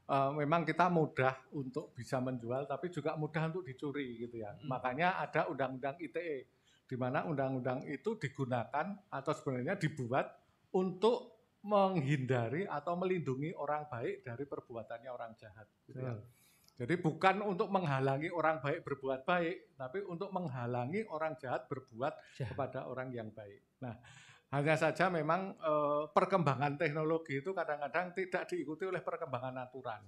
eh, memang kita mudah untuk bisa menjual, tapi juga mudah untuk dicuri gitu ya. Makanya ada undang-undang ITE, di mana undang-undang itu digunakan atau sebenarnya dibuat untuk menghindari atau melindungi orang baik dari perbuatannya orang jahat. Gitu ya. Jadi bukan untuk menghalangi orang baik berbuat baik, tapi untuk menghalangi orang jahat berbuat Jahat. kepada orang yang baik. Nah, hanya saja memang eh, perkembangan teknologi itu kadang-kadang tidak diikuti oleh perkembangan aturan.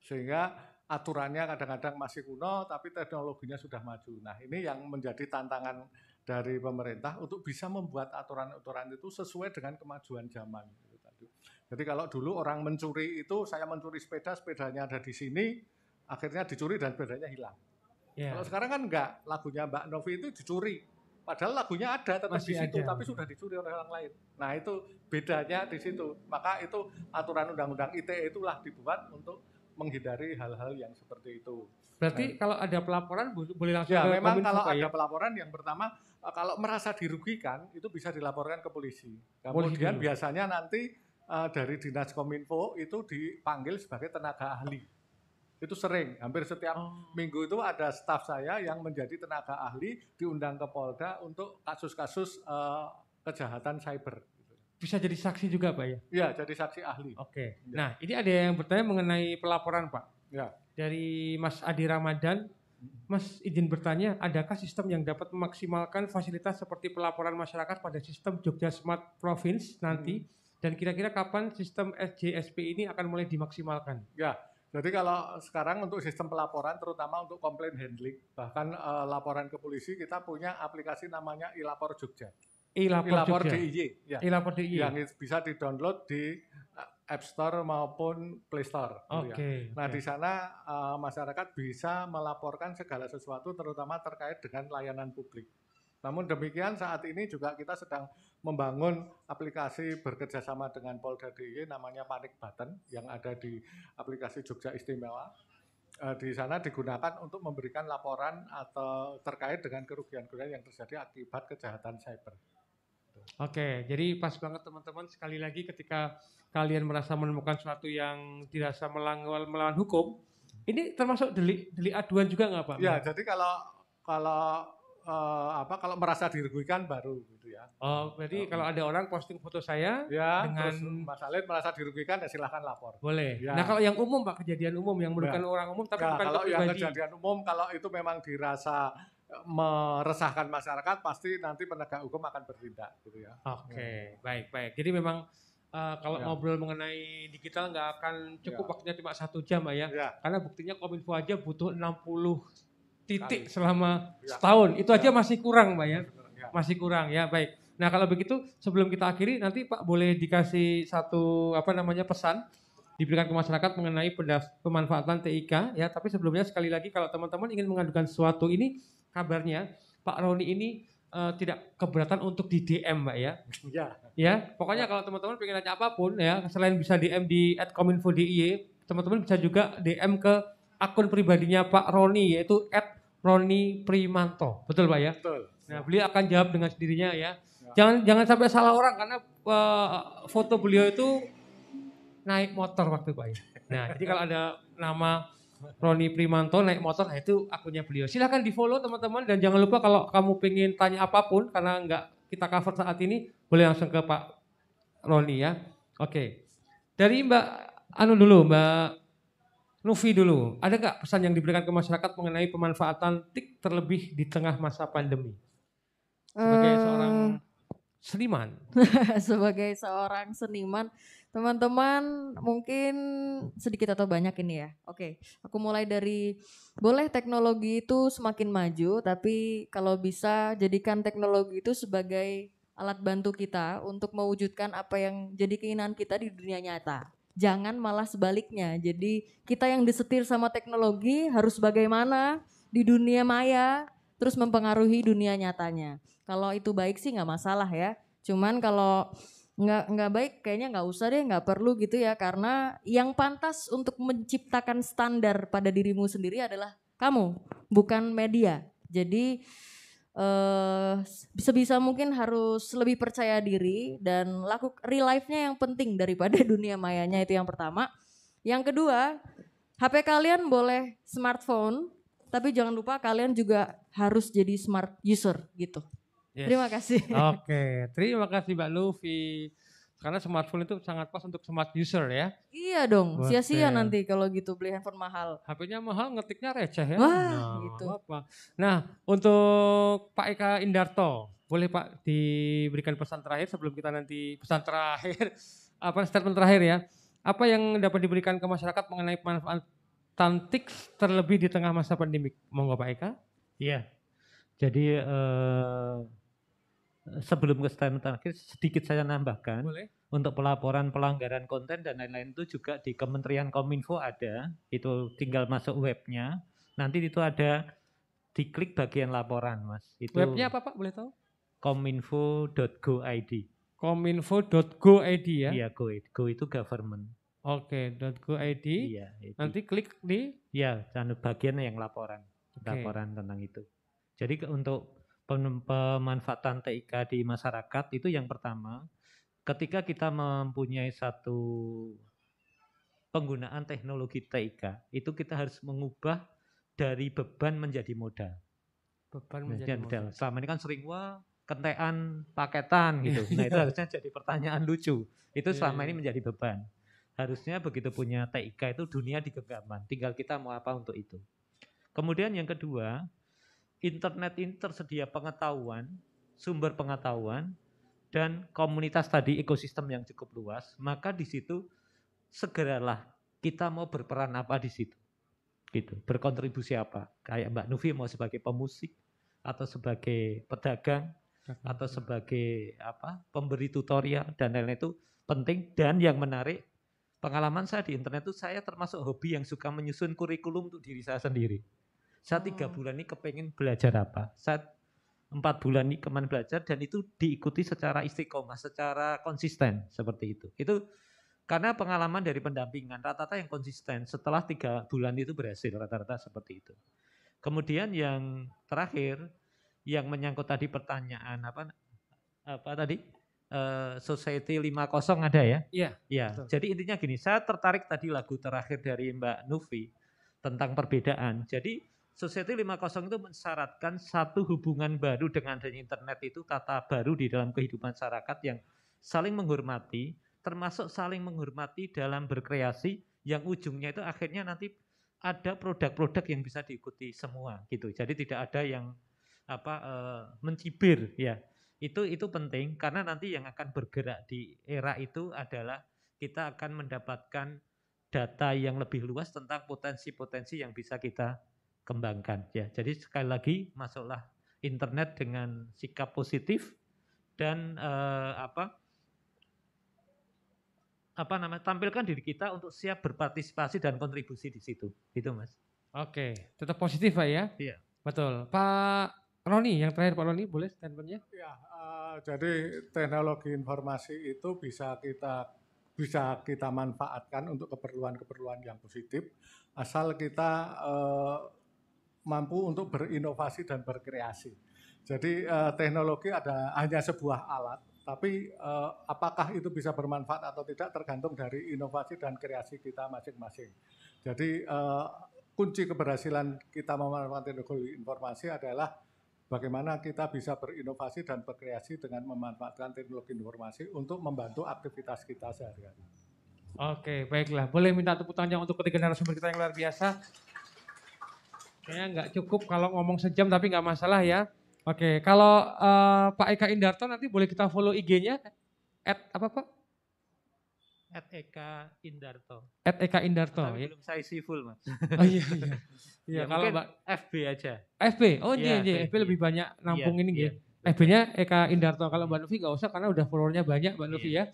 Sehingga aturannya kadang-kadang masih kuno tapi teknologinya sudah maju. Nah, ini yang menjadi tantangan dari pemerintah untuk bisa membuat aturan-aturan itu sesuai dengan kemajuan zaman. Gitu. Jadi kalau dulu orang mencuri itu saya mencuri sepeda, sepedanya ada di sini, akhirnya dicuri dan sepedanya hilang. ya Kalau sekarang kan enggak, lagunya Mbak Novi itu dicuri. Padahal lagunya ada tetap Masih di situ, ada. tapi sudah dicuri oleh orang lain. Nah itu bedanya di situ. Maka itu aturan undang-undang ITE itulah dibuat untuk menghindari hal-hal yang seperti itu. Berarti kalau ada pelaporan bo- boleh langsung Ya ke memang Kominfo, kalau Pak, ada ya? pelaporan yang pertama eh, kalau merasa dirugikan itu bisa dilaporkan ke polisi. Polisi Kemudian dulu. biasanya nanti eh, dari dinas kominfo itu dipanggil sebagai tenaga ahli. Itu sering, hampir setiap Oh. minggu itu ada staf saya yang menjadi tenaga ahli diundang ke Polda untuk kasus-kasus eh, kejahatan cyber. bisa jadi saksi juga pak ya Ya, jadi saksi ahli. Oke. Ya. Nah, ini ada yang bertanya mengenai pelaporan, Pak. Ya. Dari Mas Adi Ramadan. Mas izin bertanya, adakah sistem yang dapat memaksimalkan fasilitas seperti pelaporan masyarakat pada sistem Jogja Smart Province nanti? Dan kira-kira kapan sistem SJSP ini akan mulai dimaksimalkan? Ya, jadi kalau sekarang untuk sistem pelaporan, terutama untuk komplain handling, bahkan eh, laporan ke polisi, kita punya aplikasi namanya iLapor Jogja. E-lapor iLapor Jogja. DIY, ya. E-lapor DIY. yang is- bisa di-download di uh, App Store maupun Play Store. gitu ya. Oke. Nah oke. di sana uh, masyarakat bisa melaporkan segala sesuatu, terutama terkait dengan layanan publik. Namun demikian saat ini juga kita sedang membangun aplikasi bekerjasama dengan Polda DIY namanya Panik Button yang ada di aplikasi Jogja Istimewa. Eh, di sana digunakan untuk memberikan laporan atau terkait dengan kerugian-kerugian yang terjadi akibat kejahatan cyber. Oke, jadi pas banget teman-teman sekali lagi ketika kalian merasa menemukan sesuatu yang dirasa melanggar melawan hukum, ini termasuk delik delik aduan juga nggak Pak? Ya, jadi kalau kalau eh, apa kalau merasa dirugikan baru gitu ya. Oh, berarti kalau ada orang posting foto saya, Ya, Dengan- Mas Alid merasa dirugikan ya silahkan lapor. boleh. Ya. Nah kalau yang umum Pak, kejadian umum yang merugikan orang umum tapi Ya, bukan kalau yang pribadi. kejadian umum kalau itu memang dirasa meresahkan masyarakat pasti nanti penegak hukum akan bertindak gitu ya. Oke, baik baik. Jadi memang eh, kalau Ya. ngobrol mengenai digital nggak akan cukup Ya. waktunya cuma satu jam ya. Ya, Karena buktinya Kominfo aja butuh 60 titik Kali. selama Ya. setahun. Itu aja Ya. masih kurang Pak ya. ya. Masih kurang ya, baik. Nah kalau begitu sebelum kita akhiri nanti Pak boleh dikasih satu apa namanya pesan diberikan ke masyarakat mengenai pemanfaatan TIK ya. Tapi sebelumnya sekali lagi kalau teman-teman ingin mengadukan sesuatu ini kabarnya Pak Roni ini eh, tidak keberatan untuk di DM Mbak ya. Ya, Ya, pokoknya kalau teman-teman pengen nanya apa pun ya, selain bisa DM di @kominfo.diy, teman-teman bisa juga DM ke akun pribadinya Pak Roni yaitu @roni_primanto. Betul Pak ya? betul. Nah, beliau akan jawab dengan sendirinya ya. Ya. Jangan jangan sampai salah orang karena eh, foto beliau itu naik motor waktu Pak ya. Nah, jadi kalau ada nama Roni Primanto naik motor, nah itu akunnya beliau. Silahkan di follow teman-teman dan jangan lupa kalau kamu pengen tanya apa pun karena nggak kita cover saat ini, boleh langsung ke Pak Roni ya. Oke. Dari Mbak Anu dulu, Mbak Nuvi dulu, ada nggak pesan yang diberikan ke masyarakat mengenai pemanfaatan TIK terlebih di tengah masa pandemi? Sebagai Eh, seorang seniman. sebagai seorang seniman, teman-teman mungkin sedikit atau banyak ini ya. Oke, aku mulai dari boleh teknologi itu semakin maju, tapi kalau bisa jadikan teknologi itu sebagai alat bantu kita untuk mewujudkan apa yang jadi keinginan kita di dunia nyata. Jangan malah sebaliknya. Jadi kita yang disetir sama teknologi harus bagaimana di dunia maya terus mempengaruhi dunia nyatanya. Kalau itu baik sih nggak masalah ya. Cuman kalau nggak nggak baik kayaknya nggak usah deh nggak perlu gitu ya karena yang pantas untuk menciptakan standar pada dirimu sendiri adalah kamu bukan media. Jadi eh sebisa mungkin harus lebih percaya diri dan laku real life-nya yang penting daripada dunia mayanya itu yang pertama. Yang kedua, HP kalian boleh smartphone, tapi jangan lupa kalian juga harus jadi smart user gitu. Yes. Terima kasih. Oke, terima kasih Mbak Luffy. Karena smartphone itu sangat pas untuk smart user ya. Iya dong, sia-sia nanti kalau gitu beli handphone mahal. HP-nya mahal, ngetiknya receh ya. Wah, Nah, gitu. apa. Nah, untuk Pak Eka Indarto, boleh Pak diberikan pesan terakhir sebelum kita nanti pesan terakhir, apa statement terakhir ya. Apa yang dapat diberikan ke masyarakat mengenai pemanfaatan TIK terlebih di tengah masa pandemik? Monggo Pak Eka. Iya. Jadi eh, sebelum ke statement terakhir sedikit saya nambahkan Boleh. untuk pelaporan pelanggaran konten dan lain-lain itu juga di Kementerian Kominfo ada. Itu tinggal masuk webnya. Nanti itu ada diklik bagian laporan, Mas. Itu Webnya apa Pak? Boleh tahu? kominfo.go.id. Kominfo.go.id ya. Iya, go, go itu government. Oke, .go.id. Iya, itu. Nanti klik di Ya, bagian yang laporan, Oke. laporan tentang itu. Jadi untuk pemanfaatan TIK di masyarakat itu yang pertama, ketika kita mempunyai satu penggunaan teknologi TIK, itu kita harus mengubah dari beban menjadi modal. beban Menjadi modal. modal. Selama ini kan sering wah kentean paketan gitu. Nah itu harusnya jadi pertanyaan lucu. Itu Iya, selama iya. ini menjadi beban. Harusnya begitu punya TIK itu dunia digenggaman. Tinggal kita mau apa untuk itu. Kemudian yang kedua, internet ini tersedia pengetahuan, sumber pengetahuan, dan komunitas tadi ekosistem yang cukup luas. Maka di situ segeralah kita mau berperan apa di situ. Gitu, berkontribusi apa? Kayak Mbak Nufi mau sebagai pemusik atau sebagai pedagang atau sebagai apa pemberi tutorial dan lain-lain itu penting dan yang menarik pengalaman saya di internet itu saya termasuk hobi yang suka menyusun kurikulum untuk diri saya sendiri saya tiga Oh. bulan ini kepengen belajar apa saya empat bulan ini ke mana belajar dan itu diikuti secara istiqomah secara konsisten seperti itu itu karena pengalaman dari pendampingan rata-rata yang konsisten setelah tiga bulan itu berhasil rata-rata seperti itu kemudian yang terakhir yang menyangkut tadi pertanyaan apa apa tadi Eh, Society 50 ada ya? Iya, Ya, betul. jadi intinya gini, saya tertarik tadi lagu terakhir dari Mbak Nufi tentang perbedaan. Jadi Society 50 itu mensyaratkan satu hubungan baru dengan adanya internet itu tata baru di dalam kehidupan masyarakat yang saling menghormati, termasuk saling menghormati dalam berkreasi yang ujungnya itu akhirnya nanti ada produk-produk yang bisa diikuti semua gitu. Jadi tidak ada yang apa eh, mencibir ya. Itu itu penting karena nanti yang akan bergerak di era itu adalah kita akan mendapatkan data yang lebih luas tentang potensi-potensi yang bisa kita kembangkan ya. Jadi sekali lagi masuklah internet dengan sikap positif dan eh, apa apa namanya tampilkan diri kita untuk siap berpartisipasi dan kontribusi di situ. Itu Mas. Oke, tetap positif Pak ya? Iya. Betul. Pak Roni, yang terakhir Pak Roni boleh statementnya? Ya, eh, jadi teknologi informasi itu bisa kita bisa kita manfaatkan untuk keperluan-keperluan yang positif asal kita eh, mampu untuk berinovasi dan berkreasi. Jadi eh, teknologi ada hanya sebuah alat, tapi eh, apakah itu bisa bermanfaat atau tidak tergantung dari inovasi dan kreasi kita masing-masing. Jadi eh, kunci keberhasilan kita memanfaatkan teknologi informasi adalah bagaimana kita bisa berinovasi dan berkreasi dengan memanfaatkan teknologi informasi untuk membantu aktivitas kita sehari-hari. Oke, baiklah. Boleh minta tepuk tangan untuk ketiga narasumber kita yang luar biasa. Kayaknya nggak cukup kalau ngomong sejam tapi nggak masalah ya. Oke, kalau eh, Pak Eka Indarto nanti boleh kita follow IG-nya. At apa Pak? At Eka Indarto. At Eka Indarto. Tapi ya. belum saya isi full mas. Oh iya iya. Iya, Ya, kalau Mbak FB aja. FB. Oh iya Iya, iya, FB. FB lebih banyak nampung Iya, ini iya. gitu. FB-nya Eka Indarto. Kalau Mbak Novi nggak usah karena udah followernya banyak Mbak Novi ya.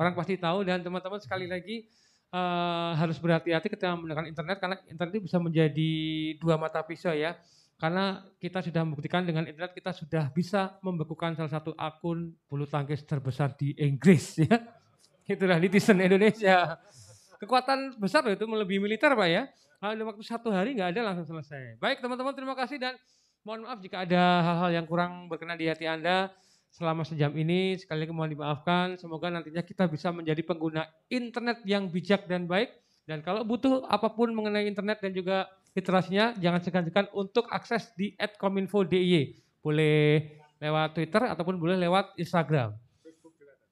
Orang pasti tahu dan teman-teman sekali lagi eh, harus berhati-hati ketika menggunakan internet karena internet itu bisa menjadi dua mata pisau ya. Karena kita sudah membuktikan dengan internet kita sudah bisa membekukan salah satu akun bulu tangkis terbesar di Inggris ya. Itulah netizen Indonesia. Kekuatan besar itu melebihi militer Pak ya. Kalau waktu satu hari nggak ada langsung selesai. Baik teman-teman terima kasih dan mohon maaf jika ada hal-hal yang kurang berkenan di hati Anda selama sejam ini. Sekali lagi mohon dimaafkan. Semoga nantinya kita bisa menjadi pengguna internet yang bijak dan baik. Dan kalau butuh apa pun mengenai internet dan juga literasinya, jangan segan-segan untuk akses di @kominfo.dy. Boleh lewat Twitter ataupun boleh lewat Instagram.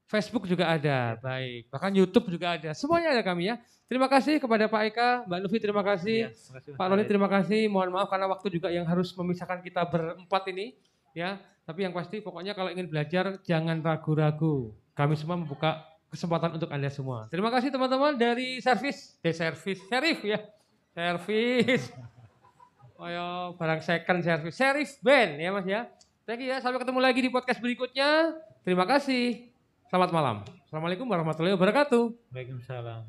Facebook juga ada, baik. Bahkan YouTube juga ada. Semuanya ada kami ya. Terima kasih kepada Pak Eka, Mbak Lufi terima kasih. Iya, terima kasih, Pak Roni terima kasih. Mohon maaf karena waktu juga yang harus memisahkan kita berempat ini ya. Tapi yang pasti pokoknya kalau ingin belajar jangan ragu-ragu. Kami semua membuka kesempatan untuk Anda semua. Terima kasih teman-teman dari servis, dari servis, serif ya. Servis. Oh ya, barang second servis. Serif band ya Mas ya. Thank you ya. Sampai ketemu lagi di podcast berikutnya. Terima kasih. Selamat malam. Assalamualaikum warahmatullahi wabarakatuh. Waalaikumsalam.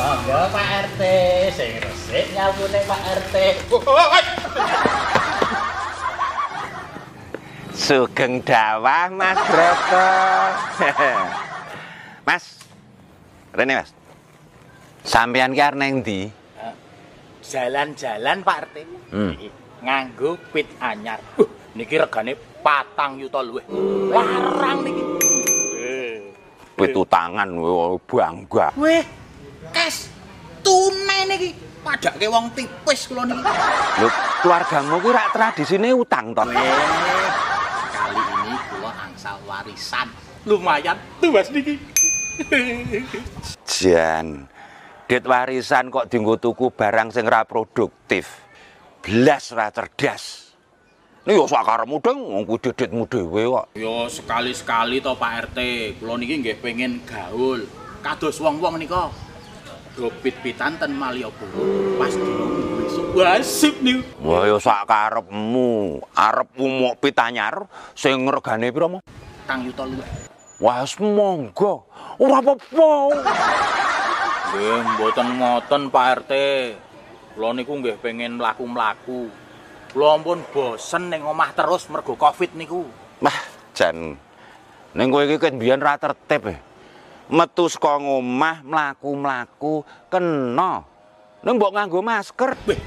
Monggo Pak RT, sing resik nyapune Pak RT. Sugeng dawah Mas Broto. mas. Rene Mas. Sampean ki arep nang ndi? Jalan-jalan Pak RT. Hmm. Nganggo pit anyar. Uh, niki regane patang yuta luwih. Larang niki. Pitu tangan wo, bangga. Weh, kes tunai niki. Padake wong tipis kula niki. Lho, keluargamu ki rak tradisine utang to. Kali ini kula angsal warisan. Lumayan tuas niki. Jan. Dit warisan kok dienggo tuku barang sing ora produktif. Blas ora cerdas. Ini yo sakaremu deng, wong kuwi diditmu dhewe kok. Yo sekali-sekali to Pak RT, kula niki nggih pengen gaul. Kados wong-wong nika. Do pit-pitan ten Malioboro. Pas dino besok wasip niku. Wah yo sakarepmu, arep umuk pitanyar sing regane pira mo? Kang yuta luwih. Wah, monggo. Ora apa-apa. Nggih, mboten ngoten Pak RT. Kula niku nggih pengen mlaku-mlaku. Kula ampun bosen ning omah terus mergo Covid niku. Wah, jan. Ning kowe iki ket mbiyen ra tertib e. Metu saka ngomah mlaku-mlaku kena. Ning mbok nganggo masker. Weh,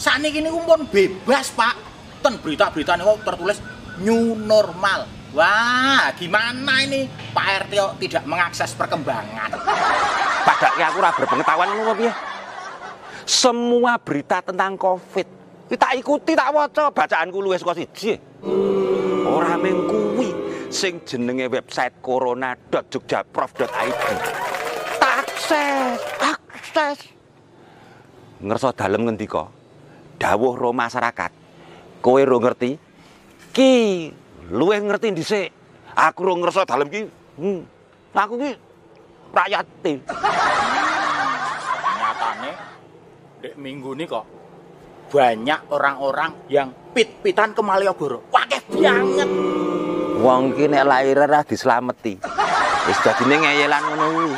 sakniki niku pun bebas, Pak. Ten berita-berita niku tertulis new normal. Wah, gimana ini Pak RT kok tidak mengakses perkembangan? Padahal aku ora berpengetahuan ngono piye. Semua berita tentang Covid iki tak ikuti tak waca bacaanku luwih saka siji. Ora mung kuwi sing jenenge website corona.jogjaprof.id. Akses, akses. Ngerso dalem ngendika? Dawuh ro masyarakat. Kowe ro ngerti? Ki luwih ngerti dhisik. Aku ro ngerso dalem ki. Hmm. Aku ki rakyat Nyatane dek minggu ini kok banyak orang-orang yang pit-pitan ke Malioboro. Wakeh banget. Wong ki nek lair ora dislameti. Wis dadine ngeyelan ngono.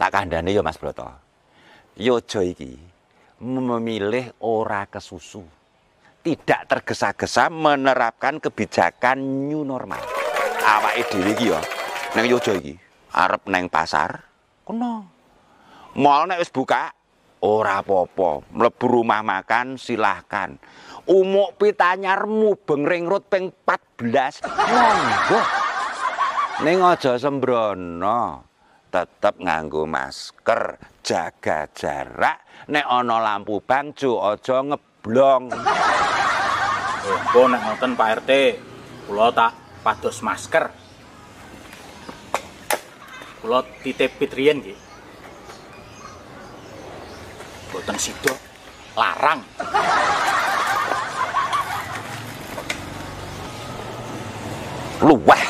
Tak kandhane ya Mas Broto. Yo aja iki memilih ora kesusu. Tidak tergesa-gesa menerapkan kebijakan new normal. Awake dhewe iki ya nang Yojo iki arep neng pasar kena. Mal nek wis buka ora apa-apa, mlebu rumah makan silahkan. Umuk pitanyarmu bengring rut ping 14. Monggo. Ning aja sembrono. Tetep nganggo masker, jaga jarak, nek ana lampu bangcu aja ngeblong. Monggo nek ngoten Pak RT, kula tak pados masker. Kula titip pitrien nggih. boten sida larang luweh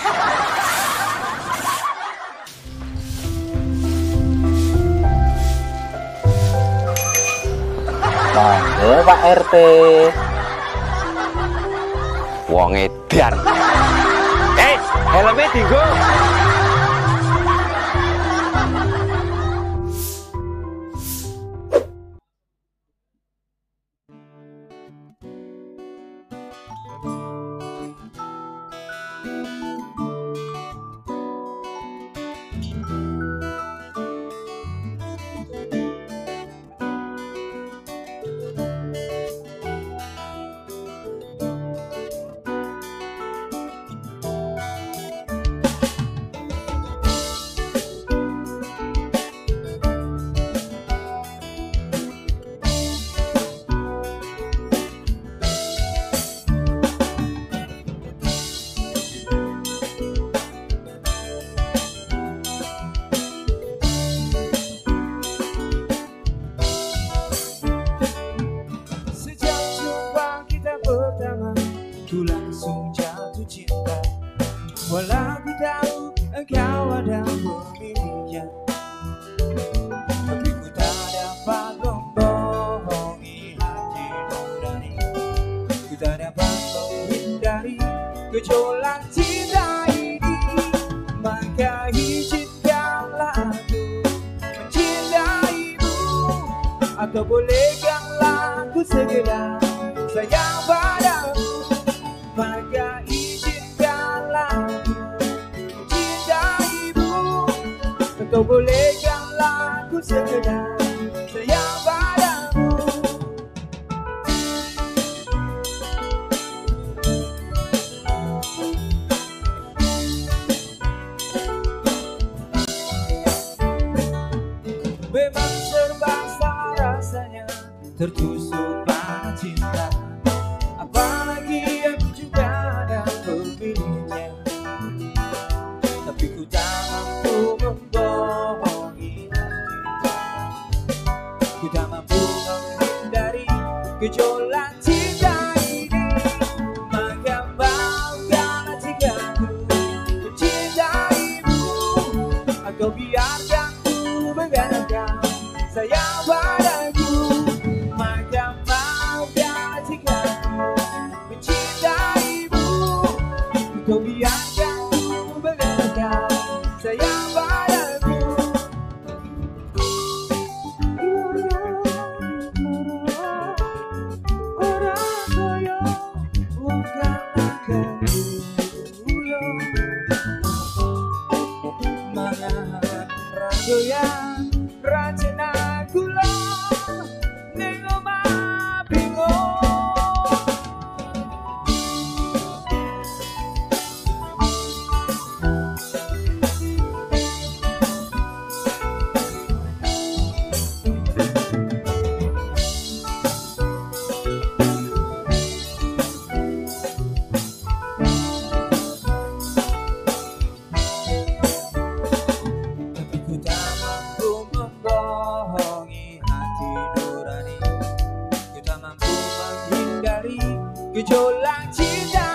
Monggo Pak RT. Wong edan. Eh, helmnya tinggal Música 浪迹的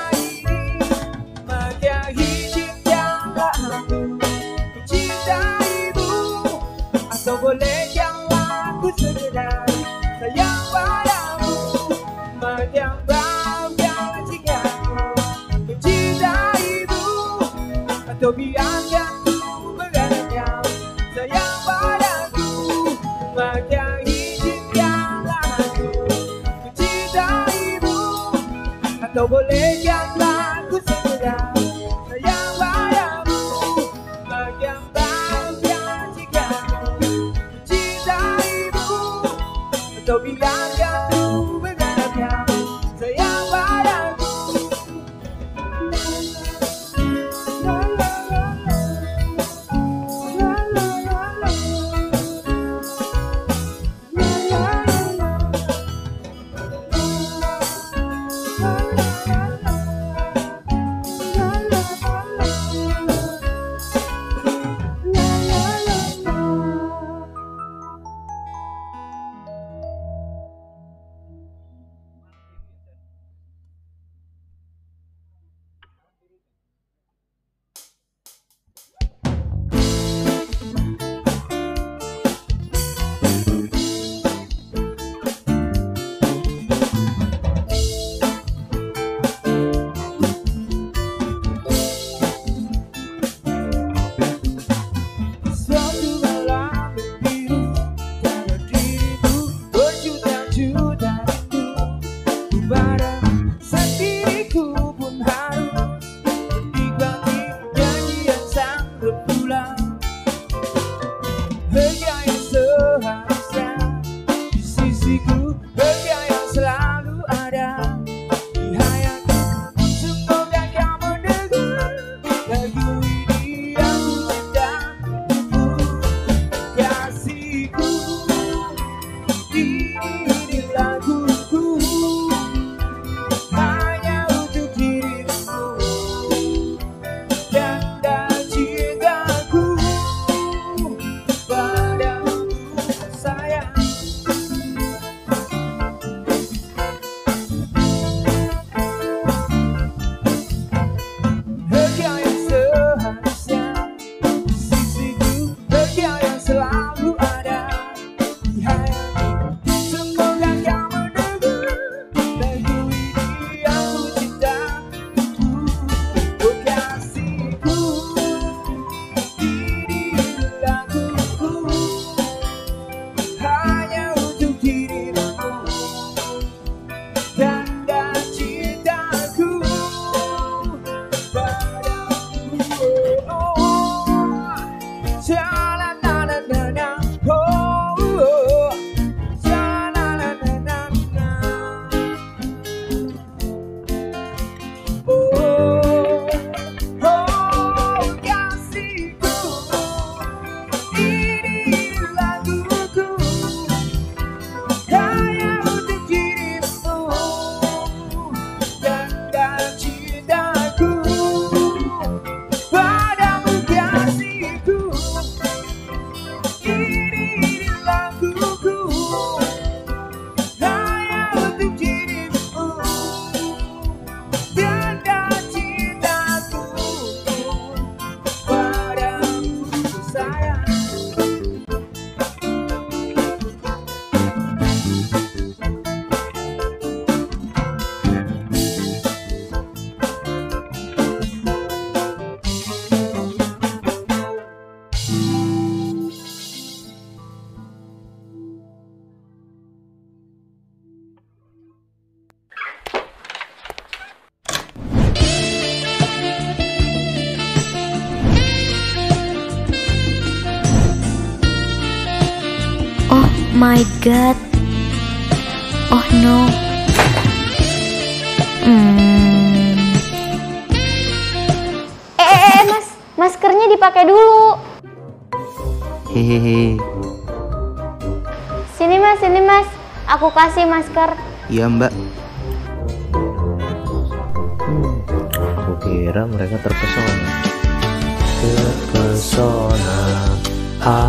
Aku kasih masker. Iya mbak. Aku kira mereka terpesona. Terpesona.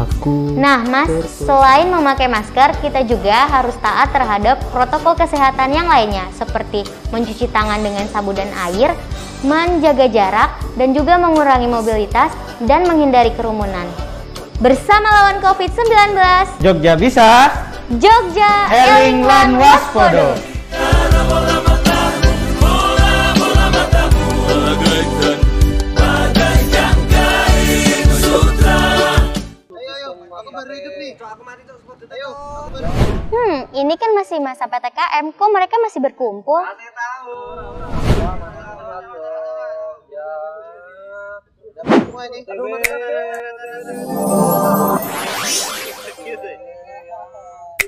Aku. Nah, Mas, selain memakai masker, kita juga harus taat terhadap protokol kesehatan yang lainnya, seperti mencuci tangan dengan sabun dan air, menjaga jarak, dan juga mengurangi mobilitas dan menghindari kerumunan. Bersama lawan COVID-19, Jogja bisa. Jogja Eling lan waspodo. Hmm, ini kan masih masa PTKM, kok mereka masih berkumpul?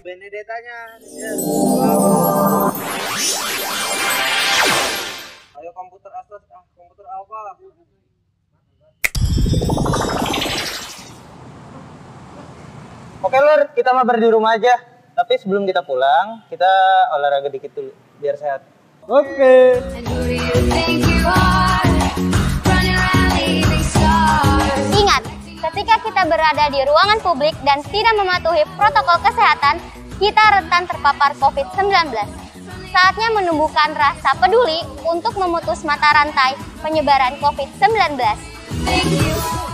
Benedetanya. Ayo komputer Asus, ah komputer apa? Oke Lur, kita mabar di rumah aja. Tapi sebelum kita pulang, kita olahraga dikit dulu biar sehat. Oke. Ingat, ketika kita berada di ruangan publik dan tidak mematuhi protokol kesehatan, kita rentan terpapar COVID-19. Saatnya menumbuhkan rasa peduli untuk memutus mata rantai penyebaran COVID-19.